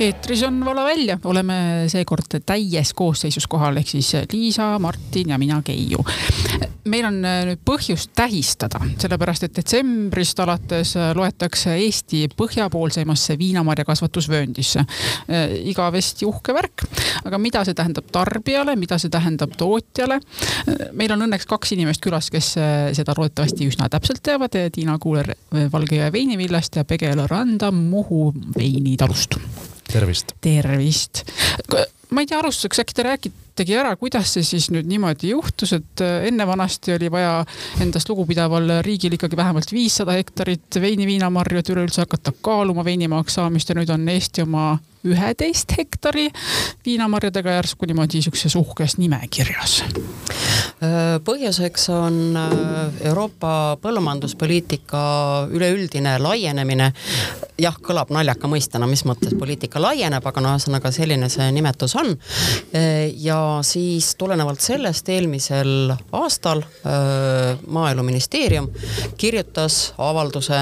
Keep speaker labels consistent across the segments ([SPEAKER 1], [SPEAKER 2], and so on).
[SPEAKER 1] eetris on Vala välja, oleme seekord täies koosseisus kohal, ehk siis Liisa, Martin ja mina, Keiu. meil on äh, nüüd põhjust tähistada, sellepärast et detsembrist alates äh, loetakse Eesti põhjapoolseimasse viinamarjakasvatusvööndisse. Äh, igavesti uhke värk, aga mida see tähendab tarbijale, mida see tähendab tootjale? meil on õnneks kaks inimest külas, kes seda loodetavasti üsna täpselt teavad. Tiina Kuuler Valgejõe veinivillast ja Pegela Randa Muhu veinitalust
[SPEAKER 2] tervist.
[SPEAKER 1] tervist. ma ei tea, alustuseks äkki te räägitegi ära, kuidas see siis nüüd niimoodi juhtus, et äh, enne vanasti oli vaja endast lugupidaval riigil ikkagi vähemalt viissada hektarit veini, viinamarju, et üleüldse hakata kaaluma veinimaaks saamist ja nüüd on Eesti oma üheteist hektari viinamarjadega järsku niimoodi sihukeses uhkes nimekirjas?
[SPEAKER 3] Põhjuseks on Euroopa põllumajanduspoliitika üleüldine laienemine. jah, kõlab naljaka mõistena, mis mõttes poliitika laieneb, aga no ühesõnaga selline see nimetus on. Ja siis tulenevalt sellest eelmisel aastal maaeluministeerium kirjutas avalduse,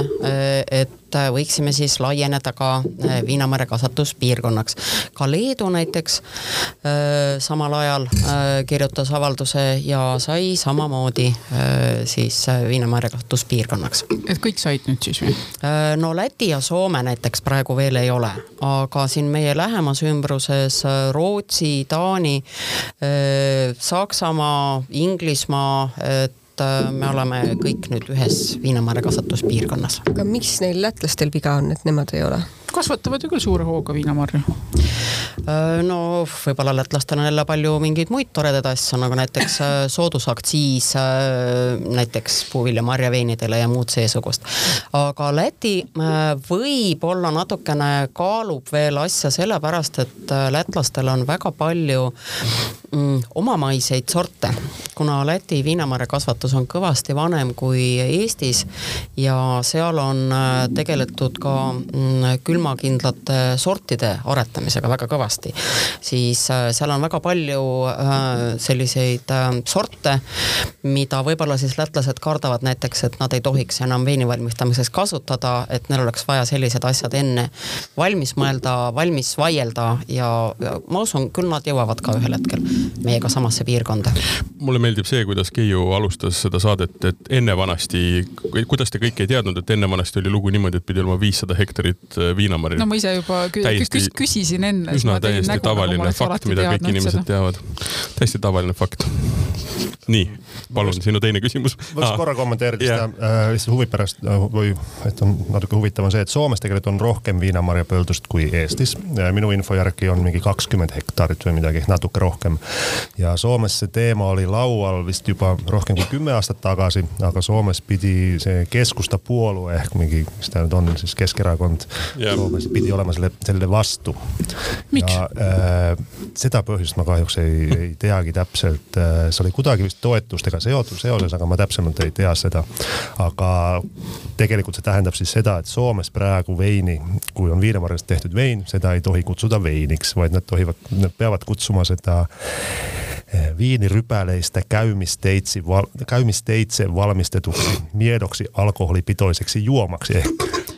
[SPEAKER 3] et et võiksime siis laieneda ka äh, viinamarja kasvatuspiirkonnaks. ka Leedu näiteks äh, samal ajal äh, kirjutas avalduse ja sai samamoodi siis viinamarja kasvatuspiirkonnaks.
[SPEAKER 1] et kõik said nüüd siis või?
[SPEAKER 3] no Läti ja Soome näiteks praegu veel ei ole, aga siin meie lähemas ümbruses Rootsi, Taani, Saksamaa, Inglismaa, et et äh, me oleme kõik nüüd ühes viinamarja kasvatuspiirkonnas.
[SPEAKER 4] aga miks neil lätlastel viga on, et nemad ei ole?
[SPEAKER 1] kasvatavad ju küll suure hooga viinamarju.
[SPEAKER 3] Äh, no võib-olla lätlastel on jälle palju mingeid muid toredaid asju, nagu näiteks äh, soodusaktsiis näiteks puuvilja marjaveinidele ja muud seesugust. aga Läti võib-olla natukene kaalub veel asja sellepärast, et lätlastel on väga palju mm, omamaiseid sorte, kuna Läti viinamarja kasvatus on kõvasti vanem kui Eestis ja seal on äh, tegeletud ka mm, külmakindlate sortide aretamisega väga kõvasti, siis äh, seal on väga palju äh, selliseid sorte, mida võib-olla siis lätlased kardavad näiteks, et nad ei tohiks enam veini valmistamiseks kasutada, et neil oleks vaja sellised asjad enne valmis mõelda, valmis vaielda ja, ma usun, küll nad jõuavad ka ühel hetkel meiega samasse piirkonda.
[SPEAKER 2] mulle meeldib see, kuidas Keiu alustas seda saadet, et enne vanasti, kuidas te kõik ei teadnud, et enne vanasti oli lugu niimoodi, et pidi olema viissada hektarit äh, viinamarja.
[SPEAKER 1] no ma ise juba täiesti, küsisin enne.
[SPEAKER 2] üsna täiesti nägu, tavaline nagu fakt, mida kõik inimesed seda. teavad. täiesti tavaline fakt. nii, palun, sinu teine küsimus.
[SPEAKER 5] võiks ah. korra kommenteerida yeah. seda äh, lihtsalt huvi pärast äh, või et on natuke huvitav on see, et Soomes tegelikult on rohkem viinamarjapõldust kui Eestis. minu info järgi on mingi kakskümmend hektarit või midagi, natuke rohkem ja Soomes see teema oli laual vist juba rohkem kui kümme aastat tagasi, aga Soomes pidi see keskustapuolue ehk mingi, mis ta nüüd on siis Keskerakond yeah. Soomes pidi olema selle, selle vastu. ja äh, seda põhjust ma kahjuks ei, ei teagi täpselt äh,, see oli kuidagi vist toetustega seotud, seoses, aga ma täpsemalt ei tea seda. aga tegelikult see tähendab siis seda, et Soomes praegu veini, kui on viinamarjast tehtud vein, seda ei tohi kutsuda veiniks, vaid nad tohivad, nad peavad kutsuma seda Eh, viinirüpäleistä käymisteitsi, val, käymisteitse valmistetuksi miedoksi alkoholipitoiseksi juomaksi ehk.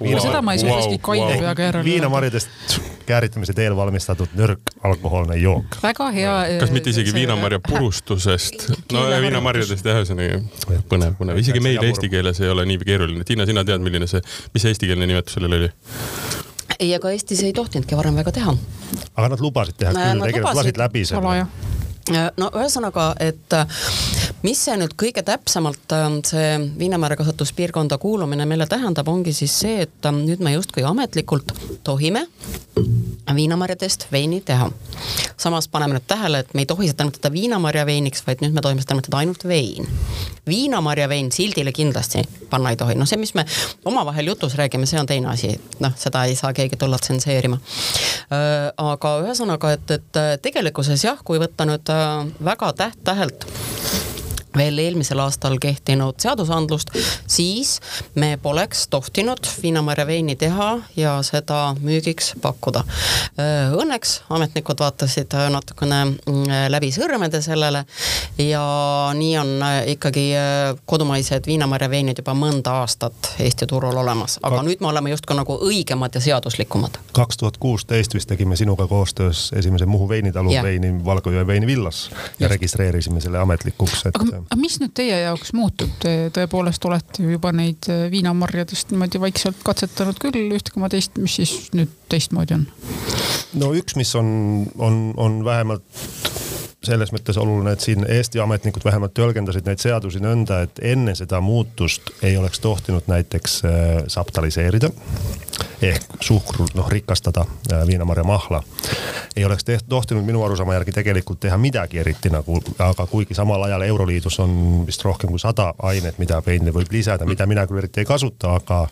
[SPEAKER 1] Viina, seda ma ei saa siiski kaine peaga järele.
[SPEAKER 5] viinamarjadest kääritamise teel valmistatud nõrk alkohoolne jook.
[SPEAKER 1] väga hea.
[SPEAKER 2] kas mitte isegi viinamarja purustusest? no viinamarjadest jah, ühesõnaga põnev, põnev, isegi meil eesti keeles ei ole nii keeruline. Tiina, sina tead, milline see, mis see eestikeelne nimetus sellel oli?
[SPEAKER 3] ei, aga Eestis ei tohtinudki varem väga teha.
[SPEAKER 5] aga nad lubasid teha küll, tegelikult lasid läbi selle
[SPEAKER 3] no ühesõnaga, et äh, mis see nüüd kõige täpsemalt, äh, see viinamarja kasvatuspiirkonda kuulumine meile tähendab, ongi siis see, et äh, nüüd me justkui ametlikult tohime viinamarjadest veini teha. samas paneme nüüd tähele, et me ei tohi seda nimetada viinamarjaveiniks, vaid nüüd me tohime seda nimetada ainult vein. viinamarjavein sildile kindlasti panna ei tohi, noh, see, mis me omavahel jutus räägime, see on teine asi, noh, seda ei saa keegi tulla tsenseerima. aga ühesõnaga, et, et tegelikkuses jah, kui võtta nüüd väga täht-tähelt veel eelmisel aastal kehtinud seadusandlust, siis me poleks tohtinud viinamarja veini teha ja seda müügiks pakkuda. Õnneks ametnikud vaatasid natukene mm, läbi sõrmede sellele ja nii on ikkagi kodumaised viinamarja veinid juba mõnda aastat Eesti turul olemas, aga nüüd me oleme justkui nagu õigemad ja seaduslikumad.
[SPEAKER 5] kaks tuhat kuusteist vist tegime sinuga koostöös esimese Muhu veinitalu yeah. veini Valgajõe veinivillas ja Just. registreerisime selle ametlikuks,
[SPEAKER 1] et aga aga mis nüüd teie jaoks muutub, te tõepoolest olete ju juba neid äh, viinamarjadest niimoodi vaikselt katsetanud küll üht koma teist, mis siis nüüd teistmoodi on?
[SPEAKER 5] no üks, mis on, on, on vähemalt selles mõttes oluline, et siin Eesti ametnikud vähemalt tõlgendasid neid seadusi nõnda, et enne seda muutust ei oleks tohtinud näiteks äh, saptaliseerida ehk suhkrut noh rikastada äh, viinamarja mahla. ei oleks tehtud, tohtinud minu arusaama järgi tegelikult teha midagi eriti nagu, aga kuigi samal ajal Euroliidus on vist rohkem kui sada ainet, mida veinile võib lisada, mida mina küll eriti ei kasuta, aga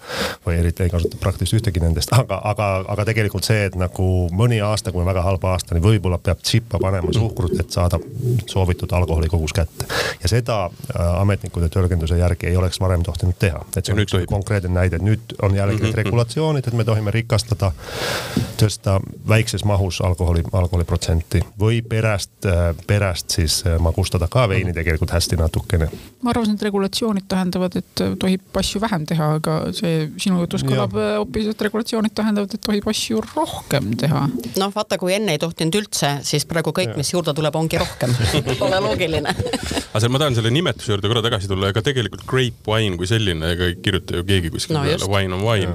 [SPEAKER 5] või eriti ei kasuta praktiliselt ühtegi nendest, aga, aga, aga tegelikult see, et nagu mõni aasta, kui on väga halb aastani, võib-olla peab tsippa panema suhkrut, et saada soovitud alkoholikogus kätte. ja seda äh, ametnikude tõlgenduse järgi ei oleks varem tohtinud teha, et see on üks konkreetne näide, nüüd on jällegi need mm -hmm. regulatsioonid, et me tohime rikastada, tõsta väikses mahus alkoholi, alkoholiprotsenti või perest, perest siis magustada ka veini tegelikult hästi natukene.
[SPEAKER 1] ma arvasin, et regulatsioonid tähendavad, et tohib asju vähem teha, aga see sinu jutus kõlab hoopis, et regulatsioonid tähendavad, et tohib asju rohkem teha.
[SPEAKER 3] noh, vaata, kui enne ei tohtinud üldse, siis praegu kõik, mis juurde tuleb, ongi rohkem. Pole loogiline.
[SPEAKER 2] Aga seal ma tahan selle nimetuse juurde korra tagasi tulla, ega tegelikult grape wine kui selline, ega ei kirjuta ju keegi kuskil no, peale, wine on wine.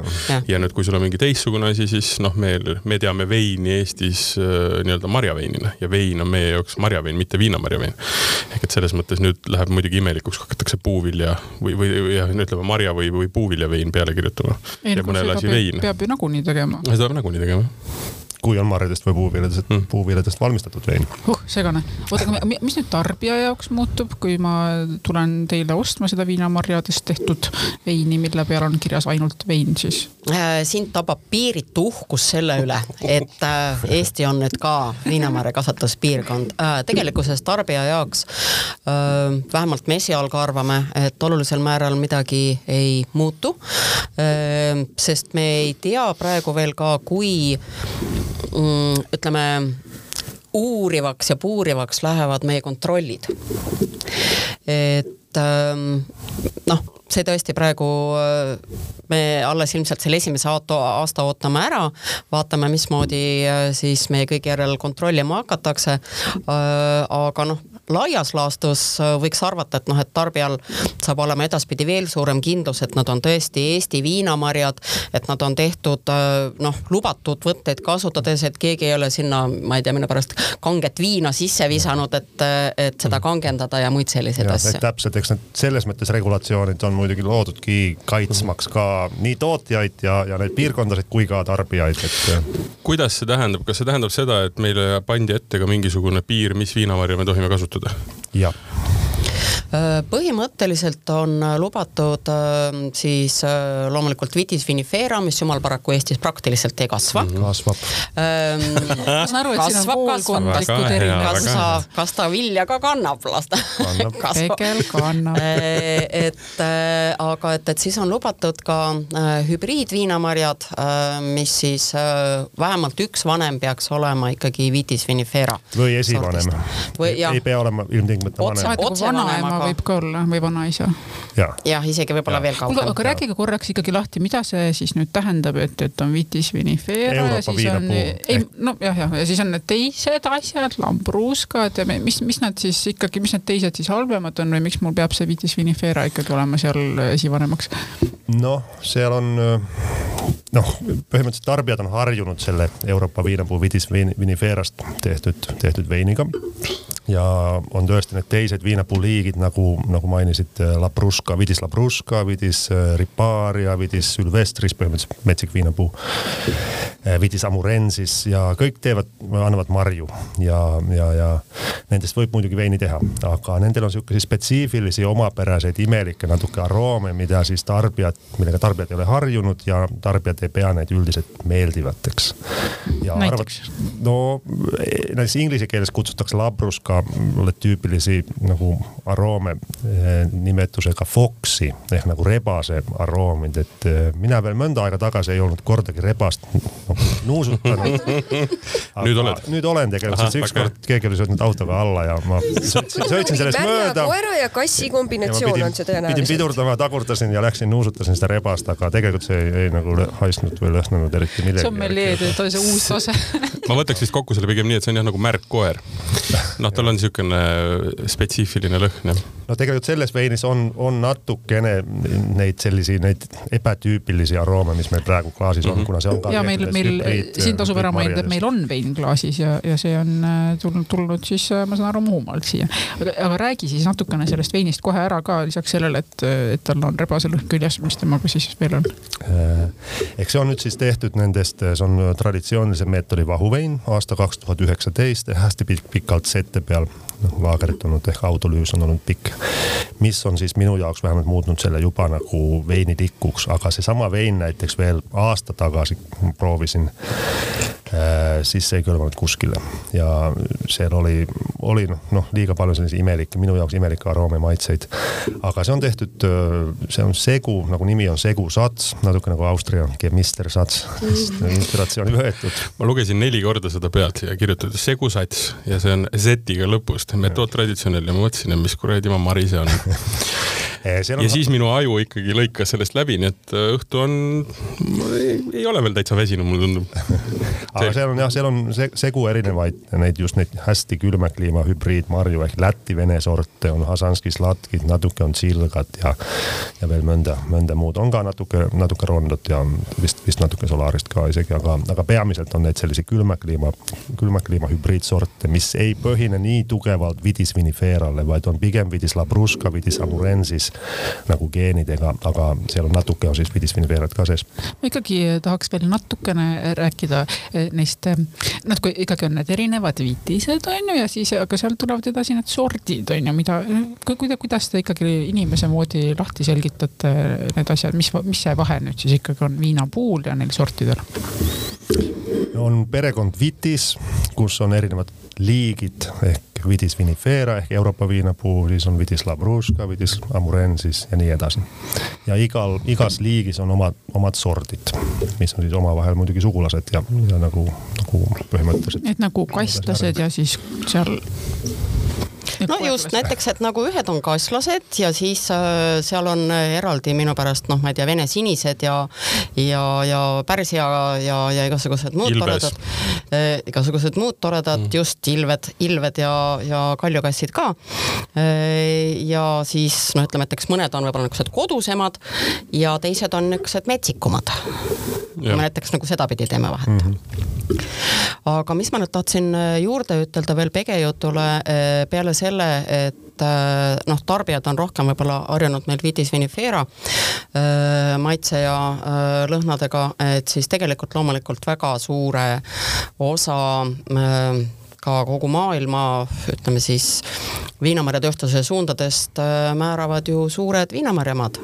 [SPEAKER 2] ja, nüüd, kui sul on mingi teistsugune asi, siis noh, me, me teame veini Eestis äh, nii-öelda marjaveinina. Ja vein on meie jaoks marjavein, mitte viinamarjavein. ehk et selles mõttes nüüd läheb muidugi imelikuks, kui hakatakse puuvilja või, või jah, ütleme marja või, või puuviljavein peale kirjutama.
[SPEAKER 1] ei no seda peab, peab ju nagunii tegema.
[SPEAKER 2] seda peab nagunii tegema
[SPEAKER 5] kui on marjadest või puuviljadest mm., puuviljadest valmistatud vein.
[SPEAKER 1] uh, segane. oota, aga mis nüüd tarbija jaoks muutub, kui ma tulen teile ostma seda viinamarjadest tehtud veini, mille peal on kirjas ainult vein siis
[SPEAKER 3] äh,? sind tabab piiritu uhkus selle üle, et äh, Eesti on nüüd ka viinamarja kasvatuspiirkond äh,. tegelikkuses tarbija jaoks äh, vähemalt me esialgu arvame, et olulisel määral midagi ei muutu sest me ei tea praegu veel ka, kui ütleme, uurivaks ja puurivaks lähevad meie kontrollid. et ähm, noh, see tõesti praegu äh, me alles ilmselt selle esimese aasta ootame ära, vaatame, mismoodi äh, siis meie kõigi järel kontrollima hakatakse. Äh, aga noh, laias laastus äh, võiks arvata, et noh, et tarbijal saab olema edaspidi veel suurem kindlus, et nad on tõesti Eesti viinamarjad, et nad on tehtud äh, noh, lubatud võtteid kasutades, et keegi ei ole sinna, ma ei tea, mille pärast kanget viina sisse visanud, et, et seda kangendada ja muid selliseid asju.
[SPEAKER 5] täpselt, eks need selles mõttes regulatsioonid on muidugi loodudki kaitsmaks ka nii tootjaid ja, ja neid piirkondasid kui ka tarbijaid, et.
[SPEAKER 2] kuidas see tähendab, kas see tähendab seda, et meile pandi ette ka mingisugune piir, mis viinamarja me tohime kasutada? Kasutada?
[SPEAKER 5] jah
[SPEAKER 3] Äh, põhimõtteliselt on äh, lubatud äh, siis loomulikult vitis vinifera, mis jumal paraku Eestis praktiliselt ei kasva mm.
[SPEAKER 5] -hmm. kasvab
[SPEAKER 1] ähm,. ma saan aru, et siin on poolkondlikud erinevused.
[SPEAKER 3] kas sa, kas ta vilja ka kannab, las ta
[SPEAKER 1] kasvab. pigem kannab
[SPEAKER 3] et aga et, et siis on lubatud ka hübriidviinamarjad, mis siis vähemalt üks vanem peaks olema ikkagi vitis vinifera.
[SPEAKER 5] või esivanem. ei pea olema ilmtingimata vanem.
[SPEAKER 1] otsevanaema aga... võib ka olla või vanaisa.
[SPEAKER 3] jah ja,, isegi võib-olla veel kaugem.
[SPEAKER 1] aga rääkige korraks ikkagi lahti, mida see siis nüüd tähendab, et, et on vitis vinifera ja siis on, ei nojah, jah, ja siis on need teised asjad, lambruuskad ja mis, mis nad siis ikkagi, mis need teised siis halvemad on või miks mul peab see vitis vinifera ikkagi olema seal esivanemaks?
[SPEAKER 5] noh, seal on noh, põhimõtteliselt tarbijad on harjunud selle Euroopa viinapuu vitis viniferast tehtud, tehtud veiniga ja on tõesti need teised viinapuuliigid nagu, nagu mainisid, Labruska, Vidis Labruska, Vidis äh, Riparia, Vidis Sylvestris, põhimõtteliselt metsik viinapuu. Äh, Vidis Amurensis ja kõik teevad, annavad marju ja, ja, ja nendest võib muidugi veini teha, aga nendel on sihukeseid spetsiifilisi omapäraseid imelikke natuke aroome, mida siis tarbijad, millega tarbijad ei ole harjunud ja tarbijad ei pea neid üldiselt meeldivateks.
[SPEAKER 1] näiteks?
[SPEAKER 5] no näiteks inglise keeles kutsutakse labruska mulle tüüpilisi nagu aroome eh, nimetusega foksi ehk nagu rebase aroomid, et eh, mina veel mõnda aega tagasi ei olnud kordagi rebast nagu nuusutanud.
[SPEAKER 2] nüüd oled?
[SPEAKER 5] nüüd olen tegelikult, sest ükskord keegi oli sõitnud autoga alla ja ma sõitsin sellest mööda.
[SPEAKER 4] koera ja kassi kombinatsioon pidin, on see tõenäoliselt.
[SPEAKER 5] pidin pidurdama, tagurdasin ja läksin nuusutasin seda rebast, aga tegelikult see ei, ei nagu haistnud või lõhnanud eriti millegi.
[SPEAKER 1] see on meil leede, see on see uus tase
[SPEAKER 2] ma võtaks vist kokku selle pigem nii, et see on jah nagu märg koer. noh, tal on niisugune spetsiifiline lõhn jah.
[SPEAKER 5] no tegelikult selles veinis on, on natukene neid sellisi, neid ebatüüpilisi aroome, mis meil praegu klaasis on mm, -hmm. kuna see on ka.
[SPEAKER 1] ja meil, meil siin tasub ära mainida, et meil on vein klaasis ja, ja see on äh, tulnud, tulnud siis, äh, ma saan aru, Muhumaalt siia. aga, aga räägi siis natukene sellest veinist kohe ära ka lisaks sellele, et, et tal on rebaselõhn küljes, mis temaga siis veel on?
[SPEAKER 5] Äh, eks see on nüüd siis tehtud nendest, see on traditsioonilise meetodi vahuvein aasta kaks tuhat üheksateist, hästi pikalt sette peal noh, laagerit olnud ehk autolüüs on olnud pikk. mis on siis minu jaoks vähemalt muutnud selle juba nagu veini tikuks, aga seesama vein näiteks veel aasta tagasi proovisin Äh, siis see ei kõlvanud kuskile. Ja seal oli, oli noh, noh liiga palju selliseid imelikke, minu jaoks imelikke aroome, maitseid. aga see on tehtud, äh, see on segu, nagu nimi on segu sats, natuke nagu Austria Chemister sats, inspiratsiooni võetud.
[SPEAKER 2] ma lugesin neli korda seda pealt ja kirjutatud segu sats ja see on Z-iga lõpust, metood traditsiooniline, ma mõtlesin, et mis kuradi ma Mari see on ja on... siis minu aju ikkagi lõikas sellest läbi, nii et äh, õhtu on, ei ole veel täitsa väsinud, mulle tundub.
[SPEAKER 5] aga seal on jah, seal on segu erinevaid neid just neid hästi külma kliima hübriidmarju ehk Läti-Vene sorte on Hasanski slatkid, natuke on tsilgat ja, ja veel mõnda, mõnda muud on ka natuke, natuke rondot ja vist, vist natuke solarist ka isegi, aga, aga peamiselt on neid sellise külma kliima, külma kliima hübriidsorte, mis ei põhine nii tugevalt vidis vinifeerale, vaid on pigem vidis labruska, vidis amurensis nagu geenidega, aga seal on natuke on siis vidisfiniveerat ka sees.
[SPEAKER 1] ma ikkagi tahaks veel natukene rääkida eh, neist, eh, noh, kui ikkagi on need erinevad viitised on ju ja siis, aga sealt tulevad edasi need sordid on ju, mida, kuidas te ikkagi inimese moodi lahti selgitate need asjad, mis, mis see vahe nüüd siis ikkagi on viinapuul ja neil sortidel?
[SPEAKER 5] on perekond Vitis, kus on erinevad liigid ehk Vitis vinifera ehk Euroopa viinapuu, siis on Vitis labruska, Vitis amurensis ja nii edasi. ja igal, igas liigis on omad, omad sordid, mis on siis omavahel muidugi sugulased ja, ja nagu, nagu põhimõtteliselt.
[SPEAKER 1] et nagu kastlased ja siis seal
[SPEAKER 3] no just näiteks, et nagu ühed on kaslased ja siis äh, seal on äh, eraldi minu pärast noh, ma ei tea, vene sinised ja ja, ja pärsia ja, ja igasugused muud Ilves. toredad äh,, igasugused muud toredad mm., just ilved, ilved ja, ja kaljukassid ka äh,. ja siis noh, ütleme, et eks mõned on võib-olla niisugused kodusemad ja teised on niisugused metsikumad. me näiteks nagu sedapidi teeme vahet mm. -hmm. Aga mis ma nüüd tahtsin äh, juurde ütelda veel Pege jutule äh, peale selle, et äh, noh, tarbijad on rohkem võib-olla harjunud meil vitis vinifera maitse ja lõhnadega, et siis tegelikult loomulikult väga suure osa ka kogu maailma, ütleme siis viinamarjatööstuse suundadest määravad ju suured viinamarjamaad.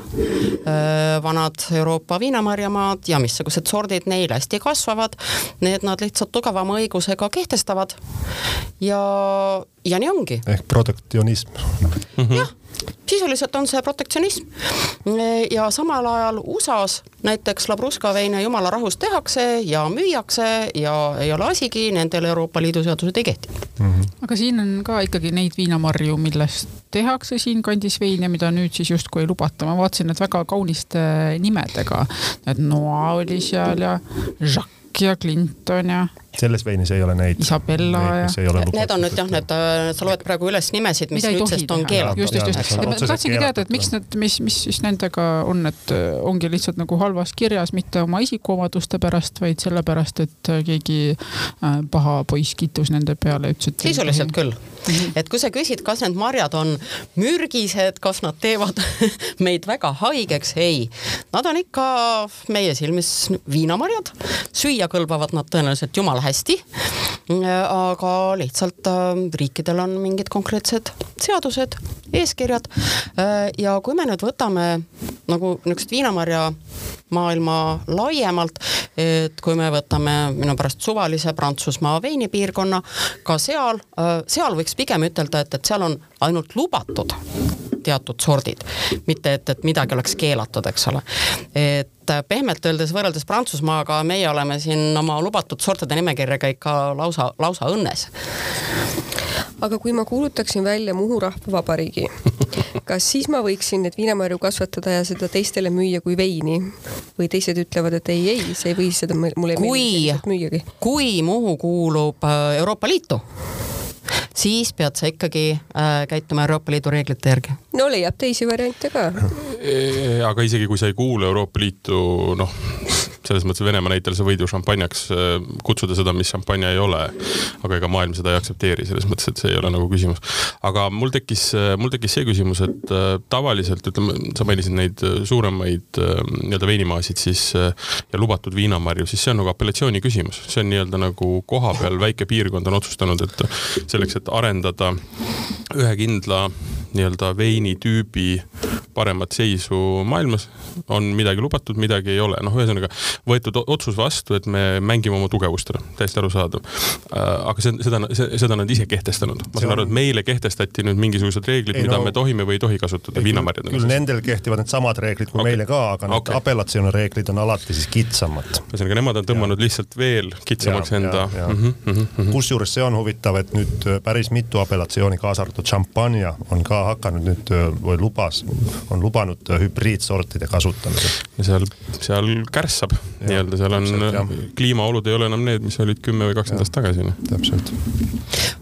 [SPEAKER 3] vanad Euroopa viinamarjamaad ja missugused sordid neil hästi kasvavad, need nad lihtsalt tugevama õigusega kehtestavad. ja ja nii ongi.
[SPEAKER 5] ehk protektsionism
[SPEAKER 3] jah, sisuliselt on see protektsionism. ja samal ajal USA-s näiteks Labruska veine jumala rahus tehakse ja müüakse ja ei ole asigi, nendel Euroopa Liidu seadused ei kehti mm.
[SPEAKER 1] -hmm. aga siin on ka ikkagi neid viinamarju, millest tehakse siinkandis veine, mida nüüd siis justkui ei lubata, ma vaatasin, et väga kauniste nimedega, et Noa oli seal ja Jacques ja Clinton ja
[SPEAKER 5] selles veinis ei ole neid.
[SPEAKER 1] Isabella ja.
[SPEAKER 3] Need on nüüd jah, need, äh, sa loed praegu üles nimesid, mis nüüdsest on keelatud.
[SPEAKER 1] just, just, just. ma tahtsingi teada, et miks need, mis, mis siis nendega on, et äh, ongi lihtsalt nagu halvas kirjas, mitte oma isikuomaduste pärast, vaid sellepärast, et äh, keegi paha poiss kittus nende peale, ütles, et.
[SPEAKER 3] sisuliselt küll. -hmm. et kui sa küsid, kas need marjad on mürgised, kas nad teevad meid väga haigeks, ei. Nad on ikka meie silmis viinamarjad, süüa kõlbavad nad tõenäoliselt jumala hästi. aga lihtsalt äh, riikidel on mingid konkreetsed seadused, eeskirjad. Äh, ja kui me nüüd võtame nagu niisugust viinamarja maailma laiemalt, et kui me võtame minu pärast suvalise Prantsusmaa veinipiirkonna, ka seal, seal võiks pigem ütelda, et, et seal on ainult lubatud teatud sordid, mitte et, et midagi oleks keelatud, eks ole. et pehmelt öeldes võrreldes Prantsusmaaga meie oleme siin oma lubatud sortide nimekirjaga ikka lausa, lausa õnnes
[SPEAKER 4] aga kui ma kuulutaksin välja Muhu Rahvavabariigi, kas siis ma võiksin neid viinamarju kasvatada ja seda teistele müüa kui veini? või teised ütlevad, et ei, ei, see ei või seda mulle
[SPEAKER 3] kui, müüagi? kui Muhu kuulub äh, Euroopa Liitu siis pead sa ikkagi äh, käituma Euroopa Liidu reeglite järgi.
[SPEAKER 4] no leiab teisi variante ka.
[SPEAKER 2] aga isegi kui sa ei kuulu Euroopa Liitu, noh, selles mõttes Venemaa näitel sa võid ju šampanjaks äh, kutsuda seda, mis šampanja ei ole. aga ega maailm seda ei aktsepteeri, selles mõttes, et see ei ole nagu küsimus. aga mul tekkis, äh, mul tekkis see küsimus, et äh, tavaliselt ütleme, sa mainisid neid suuremaid nii-öelda veinimaasid siis ja lubatud viinamarju, siis see on nagu apellatsiooni küsimus, see on nii-öelda nagu kohapeal väike piirkond on otsustanud, et selleks, et arendada ühe kindla nii-öelda veinitüübi paremat seisu maailmas, on midagi lubatud, midagi ei ole, noh, ühesõnaga võetud otsus vastu, et me mängime oma tugevustele, täiesti arusaadav. Äh, aga see, seda, seda nad ise kehtestanud, ma saan aru, et meile kehtestati nüüd mingisugused reeglid, mida no, me tohime või ei tohi kasutada viinamarjadena.
[SPEAKER 5] küll nendel kehtivad needsamad reeglid kui okay. meile ka, aga need okay. apellatsioonireeglid on alati siis kitsamad.
[SPEAKER 2] ühesõnaga, nemad on tõmmanud ja. lihtsalt veel kitsamaks ja, enda. Mm -hmm, mm -hmm.
[SPEAKER 5] kusjuures see on huvitav, et nüüd päris mitu apellatsiooni, kaasa arvatud šampanja, on ka hakanud nüüd või lubas, on lubanud hübriidsortide kasutamise.
[SPEAKER 2] seal, seal kärssab nii-öelda, seal on, kliimaolud ei ole enam need, mis olid kümme või kakskümmend aastat tagasi. Noh.
[SPEAKER 5] täpselt.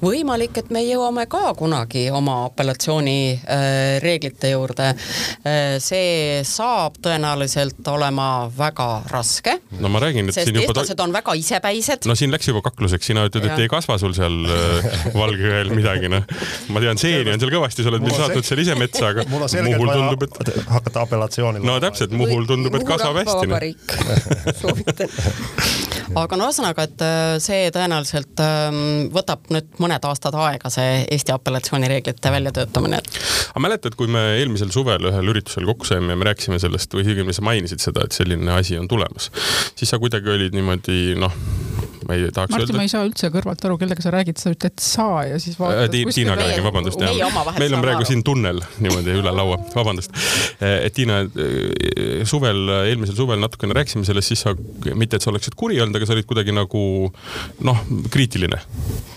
[SPEAKER 3] võimalik, et me jõuame ka kunagi oma apellatsiooni äh, reeglite juurde äh,. see saab tõenäoliselt olema väga raske.
[SPEAKER 2] no ma räägin,
[SPEAKER 3] et siin juba ta... on väga isepäised.
[SPEAKER 2] no siin läks juba kakluseks, sina ütled, et ei kasva sul seal äh, valgel midagi, noh. ma tean, seeni on seal kõvasti, sa oled meil saatnud seal ise metsa, aga
[SPEAKER 5] mul on selgelt vaja tundub, et... hakata apellatsiooni.
[SPEAKER 2] no täpselt, Muhul tundub, et kasvab hästi.
[SPEAKER 4] No. soovitan
[SPEAKER 3] aga no ühesõnaga, et äh, see tõenäoliselt ähm, võtab nüüd mõned aastad aega, see Eesti apellatsioonireeglite väljatöötamine.
[SPEAKER 2] aga mäletad, kui me eelmisel suvel ühel üritusel kokku saime ja me rääkisime sellest või õigemini sa mainisid seda, et selline asi on tulemas, siis sa kuidagi olid niimoodi noh ma ei tahaks
[SPEAKER 1] Martin,
[SPEAKER 2] öelda.
[SPEAKER 1] ma ei saa üldse kõrvalt aru, kellega sa räägid, sa ütled sa ja siis
[SPEAKER 2] vaatad äh,. Tiinaga räägin, vabandust. meil on praegu siin tunnel niimoodi üle laua, vabandust. Äh, et Tiina, äh, suvel, eelmisel suvel natukene rääkisime sellest, siis sa, mitte et sa oleksid kuri olnud, aga sa olid kuidagi nagu noh, kriitiline.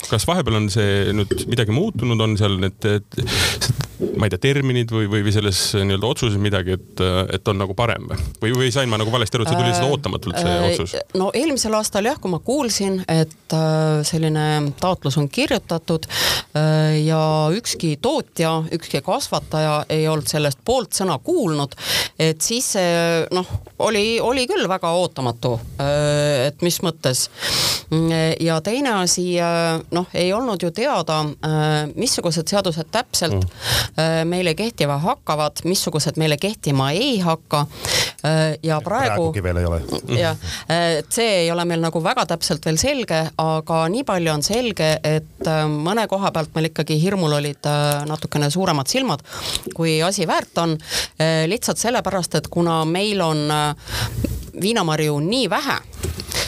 [SPEAKER 2] kas vahepeal on see nüüd midagi muutunud, on seal need, ma ei tea, terminid või, või, või selles nii-öelda otsuses midagi, et, et on nagu parem või, või sain ma nagu valesti aru, et see tuli lihtsalt ootamatult, see äh, otsus?
[SPEAKER 3] no eelmisel aastal jah, kui ma kuulsin et äh, selline taotlus on kirjutatud äh, ja ükski tootja, ükski kasvataja ei olnud sellest poolt sõna kuulnud. et siis noh, oli, oli küll väga ootamatu, äh, et mis mõttes. ja teine asi, noh, ei olnud ju teada, missugused seadused täpselt mm. Meile kehtima hakkavad, missugused meile kehtima ei hakka. ja praegu.
[SPEAKER 5] praegugi veel ei ole.
[SPEAKER 3] jah, et see ei ole meil nagu väga täpselt veel selge, aga nii palju on selge, et äh, mõne koha pealt meil ikkagi hirmul olid äh, natukene suuremad silmad, kui asi väärt on. Äh, lihtsalt sellepärast, et kuna meil on viinamarju nii vähe,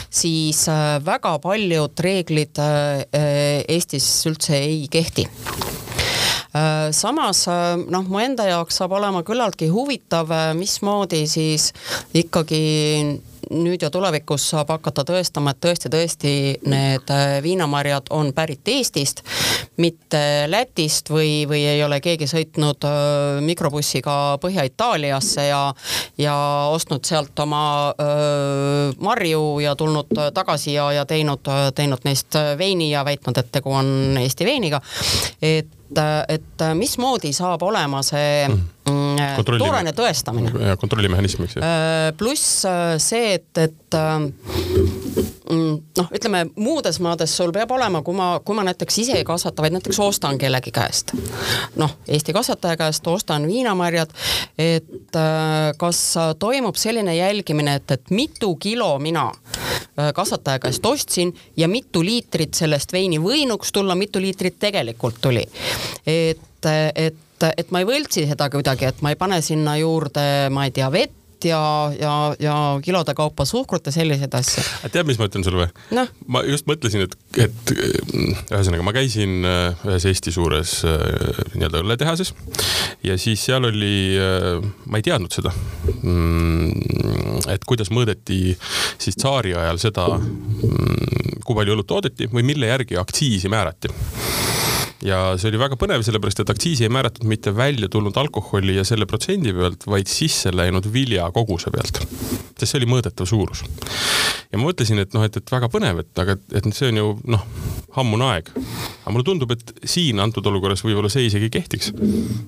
[SPEAKER 3] siis väga paljud reeglid Eestis üldse ei kehti samas noh, mu enda jaoks saab olema küllaltki huvitav, mismoodi siis ikkagi nüüd ja tulevikus saab hakata tõestama, et tõesti-tõesti need äh, viinamarjad on pärit Eestist, mitte Lätist või, või ei ole keegi sõitnud äh, mikrobussiga Põhja-Itaaliasse ja, ja ostnud sealt oma öö, äh, marju ja tulnud tagasi ja, ja teinud, teinud neist veini ja väitnud, et tegu on Eesti veiniga. et et mismoodi saab olema see mm, mm toorene tõestamine.
[SPEAKER 2] kontrollimehhanism, eks ju.
[SPEAKER 3] pluss see, et, et noh, ütleme muudes maades sul peab olema, kui ma, kui ma näiteks ise ei kasvata, vaid näiteks ostan kellegi käest. noh, Eesti kasvataja käest ostan viinamarjad, et äh, kas toimub selline jälgimine, et, et mitu kilo mina äh, kasvataja käest ostsin ja mitu liitrit sellest veini võinuks tulla, mitu liitrit tegelikult tuli. et et, et ma ei võltsi seda kuidagi, et ma ei pane sinna juurde, ma ei tea, vett ja, ja, ja kilode kaupa suhkrut ja selliseid asju.
[SPEAKER 2] tead, mis ma ütlen sulle või no.? ma just mõtlesin, et, et ühesõnaga ma käisin äh, ühes Eesti suures äh, nii-öelda õlletehases ja siis seal oli, äh, ma ei teadnud seda, mm, et kuidas mõõdeti siis tsaari ajal seda, mm, kui palju õlut toodeti või mille järgi aktsiisi määrati ja see oli väga põnev, sellepärast et aktsiisi ei määratud mitte välja tulnud alkoholi ja selle protsendi pealt, vaid sisse läinud vilja koguse pealt. sest see oli mõõdetav suurus. Ja ma mõtlesin, et noh, et, et väga põnev, et aga, et see on ju noh, ammune aeg. aga mulle tundub, et siin antud olukorras võib-olla see isegi kehtiks.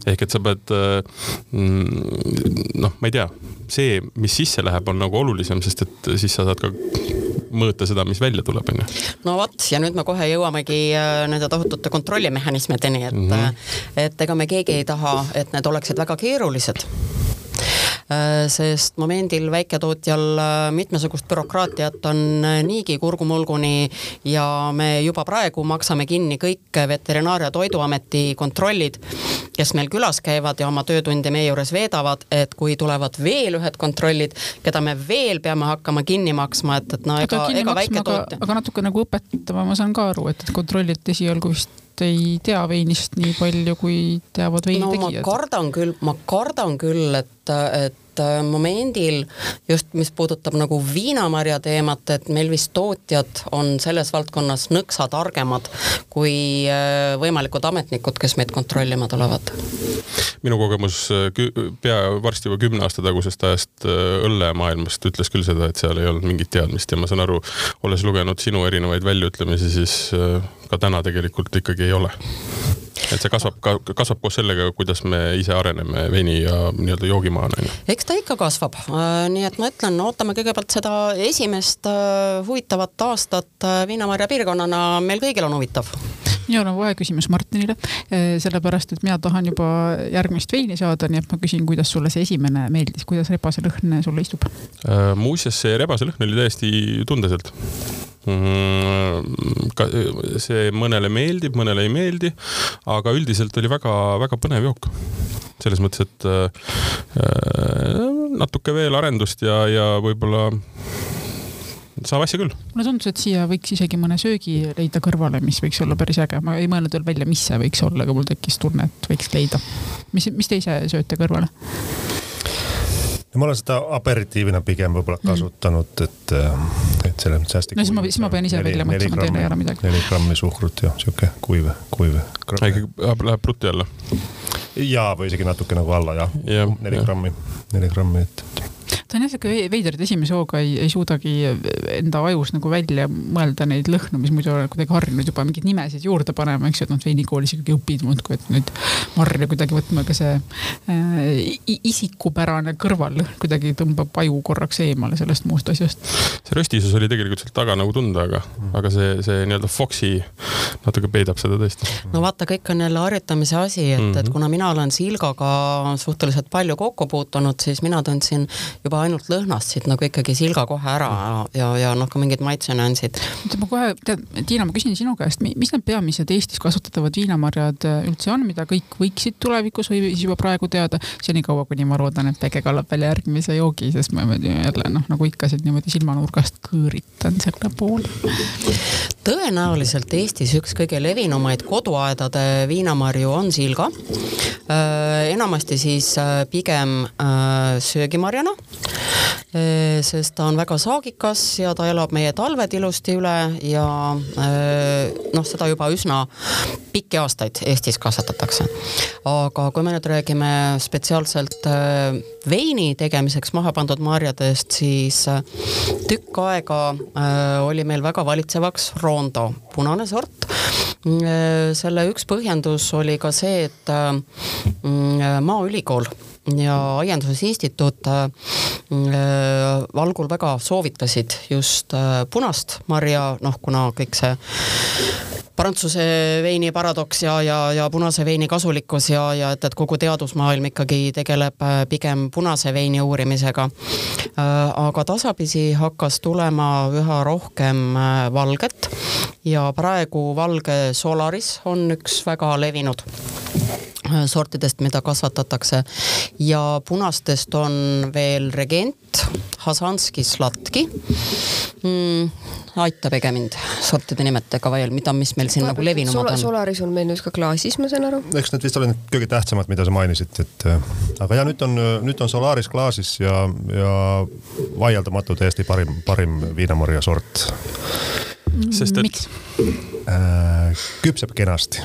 [SPEAKER 2] ehk et sa pead mm, noh, ma ei tea, see, mis sisse läheb, on nagu olulisem, sest et siis sa saad ka mõõta seda, mis välja tuleb, onju.
[SPEAKER 3] no vot, ja nüüd me kohe jõuamegi äh, nende tohutute kontrollimehhanismideni, et mm, -hmm. et ega me keegi ei taha, et need oleksid väga keerulised Äh, sest momendil väiketootjal äh, mitmesugust bürokraatiat on äh, niigi kurgumulguni ja me juba praegu maksame kinni kõik Veterinaar- ja Toiduameti kontrollid, kes meil külas käivad ja oma töötunde meie juures veedavad, et kui tulevad veel ühed kontrollid, keda me veel peame hakkama kinni maksma, et, et no ega, ega väiketootja.
[SPEAKER 1] aga natuke nagu õpetama ma saan ka aru, et, et kontrollid esialgu vist ei tea veinist nii palju, kui teavad veini no,
[SPEAKER 3] ma kardan küll, ma kardan küll, et, et Äh, momendil just, mis puudutab nagu viinamarja teemat, et meil vist tootjad on selles valdkonnas nõksa targemad kui äh, võimalikud ametnikud, kes meid kontrollima tulevad.
[SPEAKER 2] minu kogemus äh, pea varsti juba kümne aasta tagusest ajast õllemaailmast ütles küll seda, et seal ei olnud mingit teadmist ja ma saan aru, olles lugenud sinu erinevaid väljaütlemisi, siis ka täna tegelikult ikkagi ei ole. Et see kasvab ka, kasvab koos sellega, kuidas me ise areneme veini ja nii-öelda joogimaana,
[SPEAKER 3] eks ta ikka kasvab, äh, nii et ma ütlen, ootame kõigepealt seda esimest äh, huvitavat aastat äh, Viinamarja piirkonnana, meil kõigil on huvitav
[SPEAKER 1] minul on kohe küsimus Martinile, sellepärast et mina tahan juba järgmist veini saada, nii et ma küsin, kuidas sulle see esimene meeldis, kuidas rebaselõhn sulle istub?
[SPEAKER 2] muuseas, see rebaselõhn oli täiesti tundeselt Mm, ka see mõnele meeldib, mõnele ei meeldi, aga üldiselt oli väga-väga põnev jook. selles mõttes, et äh, natuke veel arendust ja, ja võib-olla saab asja küll.
[SPEAKER 1] mulle tundus, et siia võiks isegi mõne söögi leida kõrvale, mis võiks olla päris äge, ma ei mõelnud veel välja, mis see võiks olla, aga mul tekkis tunne, et võiks leida. mis, mis te ise sööte kõrvale?
[SPEAKER 5] no ma olen seda aperitiivina pigem võib-olla mm. kasutanud, et, äh, et selles mõttes hästi.
[SPEAKER 1] no siis ma, siis ma pean ise välja mõtlema, teil ei ole midagi.
[SPEAKER 5] neli grammi suhkrut ja sihuke kuiv, kuiv.
[SPEAKER 2] ikkagi läheb prutti alla?
[SPEAKER 5] ja, või isegi natuke nagu alla jah ja,, neli ja. grammi, neli grammi, et, et
[SPEAKER 1] ta on jah siuke veider, et esimese hooga ei, ei suudagi enda ajus nagu välja mõelda neid lõhnu, mis muidu olen kuidagi harjunud juba mingeid nimesid juurde panema, eks ju, et noh, veinikoolis ikkagi õpid muudkui, et nüüd marja kuidagi võtma, aga see äh, isikupärane kõrvallõhn kuidagi tõmbab aju korraks eemale sellest muust asjast.
[SPEAKER 2] see röstisus oli tegelikult sealt taga nagu tunda, aga, aga see, see nii-öelda Foxi natuke peidab seda tõesti.
[SPEAKER 3] no vaata, kõik on jälle harjutamise asi, et mm, -hmm. et mhm. kuna mina olen silgaga suhteliselt palju kokku puutunud, siis mina tundsin juba ainult lõhnast siit nagu ikkagi silga kohe ära ja, ja noh, ka mingid maitsenüansid.
[SPEAKER 1] ma kohe, tead, Tiina, ma küsin sinu käest, mis need peamised Eestis kasutatavad viinamarjad äh, üldse on, mida kõik võiksid tulevikus või siis juba praegu teada, senikaua, kuni ma loodan, et Pege kallab välja järgmise joogi, sest ma jälle noh, nagu ikka siit niimoodi silmanurgast kõõritan selle poole.
[SPEAKER 3] Tõenäoliselt Eestis üks kõige levinumaid koduaedade viinamarju on silga. Äh, enamasti siis äh, pigem söögimarjana sest ta on väga saagikas ja ta elab meie talved ilusti üle ja noh, seda juba üsna pikki aastaid Eestis kasvatatakse. aga kui me nüüd räägime spetsiaalselt veini tegemiseks maha pandud marjadest, siis tükk aega oli meil väga valitsevaks Rondo, punane sort. Selle üks põhjendus oli ka see, et Maaülikool ja Aiandusinstituut äh, algul väga soovitasid just äh, punast marja, noh, kuna kõik see Prantsuse veini paradoks ja, ja, ja punase veini kasulikkus ja, ja et, et kogu teadusmaailm ikkagi tegeleb äh, pigem punase veini uurimisega. aga tasapisi hakkas tulema üha rohkem valget ja praegu valge Solaris on üks väga levinud sortidest, mida kasvatatakse ja punastest on veel Regent, Hasanski, Slatki mm,. aitabege mind sortide nimetega veel, mida, mis meil siin nagu levinumad
[SPEAKER 4] on. Solaris on meil nüüd ka klaasis, ma saan aru.
[SPEAKER 5] eks need vist ole need kõige tähtsamad, mida sa mainisid, et äh, aga ja nüüd on, nüüd on Solaris klaasis ja, ja vaieldamatult Eesti parim, parim viinamarja sort.
[SPEAKER 1] sest et. miks?
[SPEAKER 5] Äh, küpseb kenasti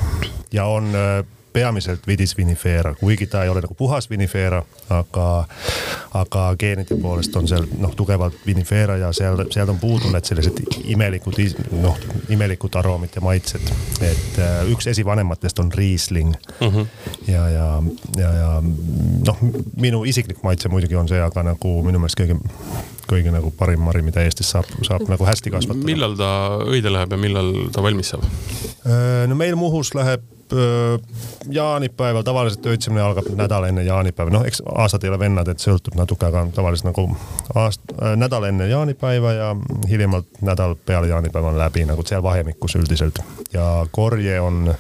[SPEAKER 5] ja on äh, peamiselt vidis vinifera, kuigi ta ei ole nagu puhas vinifera, aga, aga geenide poolest on seal noh, tugevalt vinifera ja seal, seal on puudu need sellised imelikud, noh, imelikud aroomid ja maitsed. et äh, üks esivanematest on Riesling mm. -hmm. ja, ja, ja, ja noh, minu isiklik maitse muidugi on see, aga nagu minu meelest kõige kõige nagu parim mari, mida Eestis saab, saab nagu hästi kasvatada.
[SPEAKER 2] millal ta õide läheb ja millal ta valmis saab?
[SPEAKER 5] Äh, no meil Muhus läheb jaanipäeval, tavaliselt öötsimine algab nädal enne jaanipäeva, noh, eks aastad ei ole vennad, et sõltub natuke, aga tavaliselt nagu aast-, nädal enne jaanipäeva ja hiljemalt nädal peale jaanipäeva on läbi nagu seal vahemikus üldiselt. ja korje on,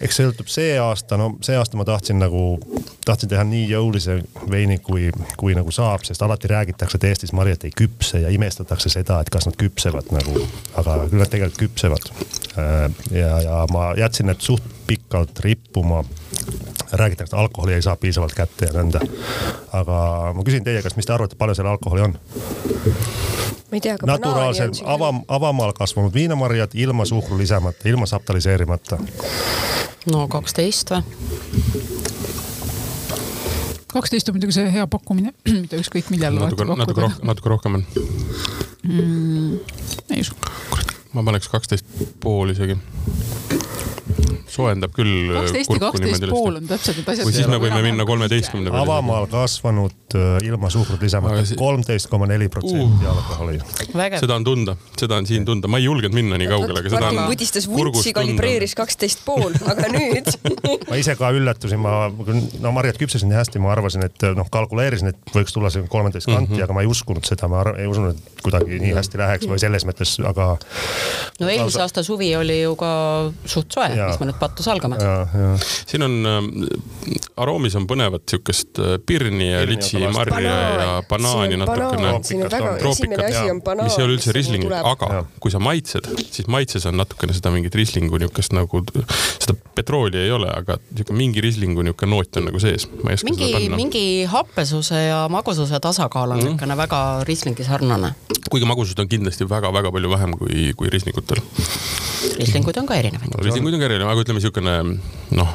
[SPEAKER 5] eks sõltub see aasta, no see aasta ma tahtsin nagu, tahtsin teha nii jõulise veini, kui, kui nagu saab, sest alati räägitakse, et Eestis marjad ei küpse ja imestatakse seda, et kas nad küpsevad nagu, aga küll nad tegelikult küpsevad. ja, ja ma jätsin need suht pikalt rippuma. räägitakse, et alkoholi ei saa piisavalt kätte ja nõnda. aga ma küsin teie käest, mis te arvate, palju seal alkoholi on?
[SPEAKER 4] ma ei tea, aga
[SPEAKER 5] naturaalsel avam, avamaal kasvanud viinamarjad ilma suhkru lisamata, ilma saptaliseerimata.
[SPEAKER 3] no kaksteist või?
[SPEAKER 1] Kaksteist on muidugi see hea pakkumine, mida ükskõik millal
[SPEAKER 2] natuke, natuke rohkem, natuke rohkem on
[SPEAKER 1] mm,. ei usu.
[SPEAKER 2] ma paneks kaksteist pool isegi soojendab küll.
[SPEAKER 1] kaksteist ja kaksteist pool on täpselt need asjad.
[SPEAKER 2] või siis me võime minna kolmeteistkümne
[SPEAKER 5] peale. avamaal kasvanud äh, ilma suhkrut lisamata kolmteist koma neli protsenti uh. alkoholi.
[SPEAKER 2] seda on tunda, seda on siin tunda, ma ei julgenud minna nii kaugele, aga seda on.
[SPEAKER 4] Pudistas vuntsi, kalibreeris kaksteist pool, aga nüüd
[SPEAKER 5] ma ise ka üllatusin, ma, no marjad küpsesin nii hästi, ma arvasin, et noh, kalkuleerisin, et võiks tulla see kolmeteist kanti mm, -hmm. aga ma ei uskunud seda, ma ei usunud, et kuidagi nii hästi läheks või selles mõttes, aga.
[SPEAKER 3] no eelmise aasta suvi oli ju ka suht soe, mis me nüüd pattu salgame.
[SPEAKER 2] siin on äh,, aroomis on põnevat siukest äh, pirni ja litsi, marja ja, banaani natukene. mis ei ole üldse risling, aga ja. kui sa maitsed, siis maitses on natukene seda mingit rislingu niukest nagu, seda petrooli ei ole, aga niuke mingi rislingu niuke noot on nagu sees.
[SPEAKER 3] mingi, mingi happesuse ja magususe tasakaal on mm. niisugune väga rislingi sarnane.
[SPEAKER 2] kuigi magusust on kindlasti väga-väga palju vähem kui, kui rislingutel.
[SPEAKER 3] rislinguid on ka erinevaid
[SPEAKER 2] no,. rislinguid on ka erinevaid, aga ütleme niisugune noh,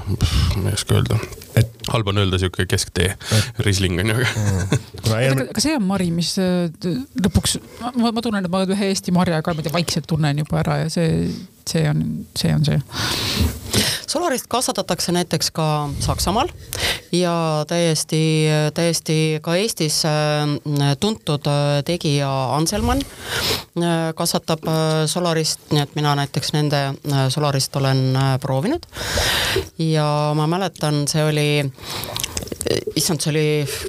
[SPEAKER 2] ma ei oska öelda, et halb on öelda sihuke kesktee, Riesling on ju
[SPEAKER 1] aga eelmine... aga see on mari, mis äh, lõpuks, ma, ma tunnen, et ma ühe Eesti marja ka niimoodi vaikselt tunnen juba ära ja see, see on, see on see.
[SPEAKER 3] Solarist kasvatatakse näiteks ka Saksamaal ja täiesti, täiesti ka Eestis äh, tuntud äh, tegija Anselmann kasvatab Solarist, nii et mina näiteks nende Solarist olen proovinud. ja ma mäletan, see oli de issand, see oli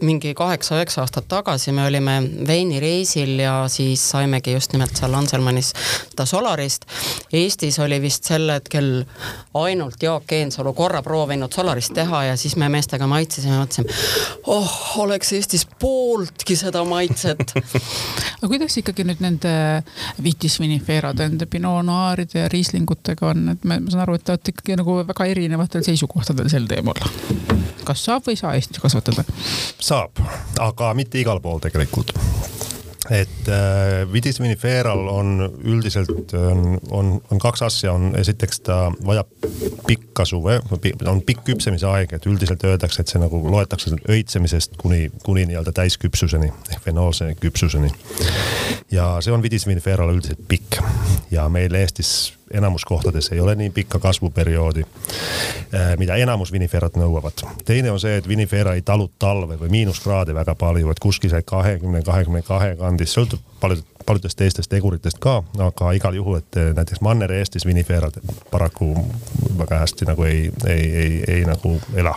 [SPEAKER 3] mingi kaheksa-üheksa aastat tagasi, me olime veinireisil ja siis saimegi just nimelt seal Anselmannis seda Solarist. Eestis oli vist sel hetkel ainult Jaak Eensalu korra proovinud Solarist teha ja siis me meestega maitsesime, mõtlesime, oh, oleks Eestis pooltki seda maitset.
[SPEAKER 1] Aga kuidas ikkagi nüüd nende Vitis vinifera-de, nende Pinot Noiride ja Rieslingutega on, et ma saan aru, et te olete ikkagi nagu väga erinevatel seisukohtadel sel teemal kas saab või ei saa Eestis kasvatada?
[SPEAKER 5] saab, aga mitte igal pool tegelikult et äh, Vitis viniferal on üldiselt on, on, on kaks asja, on esiteks ta vajab pikka suve, on pikk küpsemise aeg, et üldiselt öeldakse, et see nagu loetakse öitsemisest kuni, kuni nii-öelda täisküpsuseni ehk fenoolse küpsuseni. ja see on Vitis viniferal üldiselt pikk ja meil Eestis enamus kohtades ei ole nii pikka kasvuperioodi, äh, mida enamus viniferad nõuavad. teine on see, et vinifera ei talu talve või miinuskraade väga palju, et kuskil seal kahekümne, kahekümne kahe kandis, sõltub palju paljudest teistest teguritest ka, aga igal juhul, et eh, näiteks Manner-Eestis viniferad paraku väga hästi nagu ei, ei, ei, ei nagu ela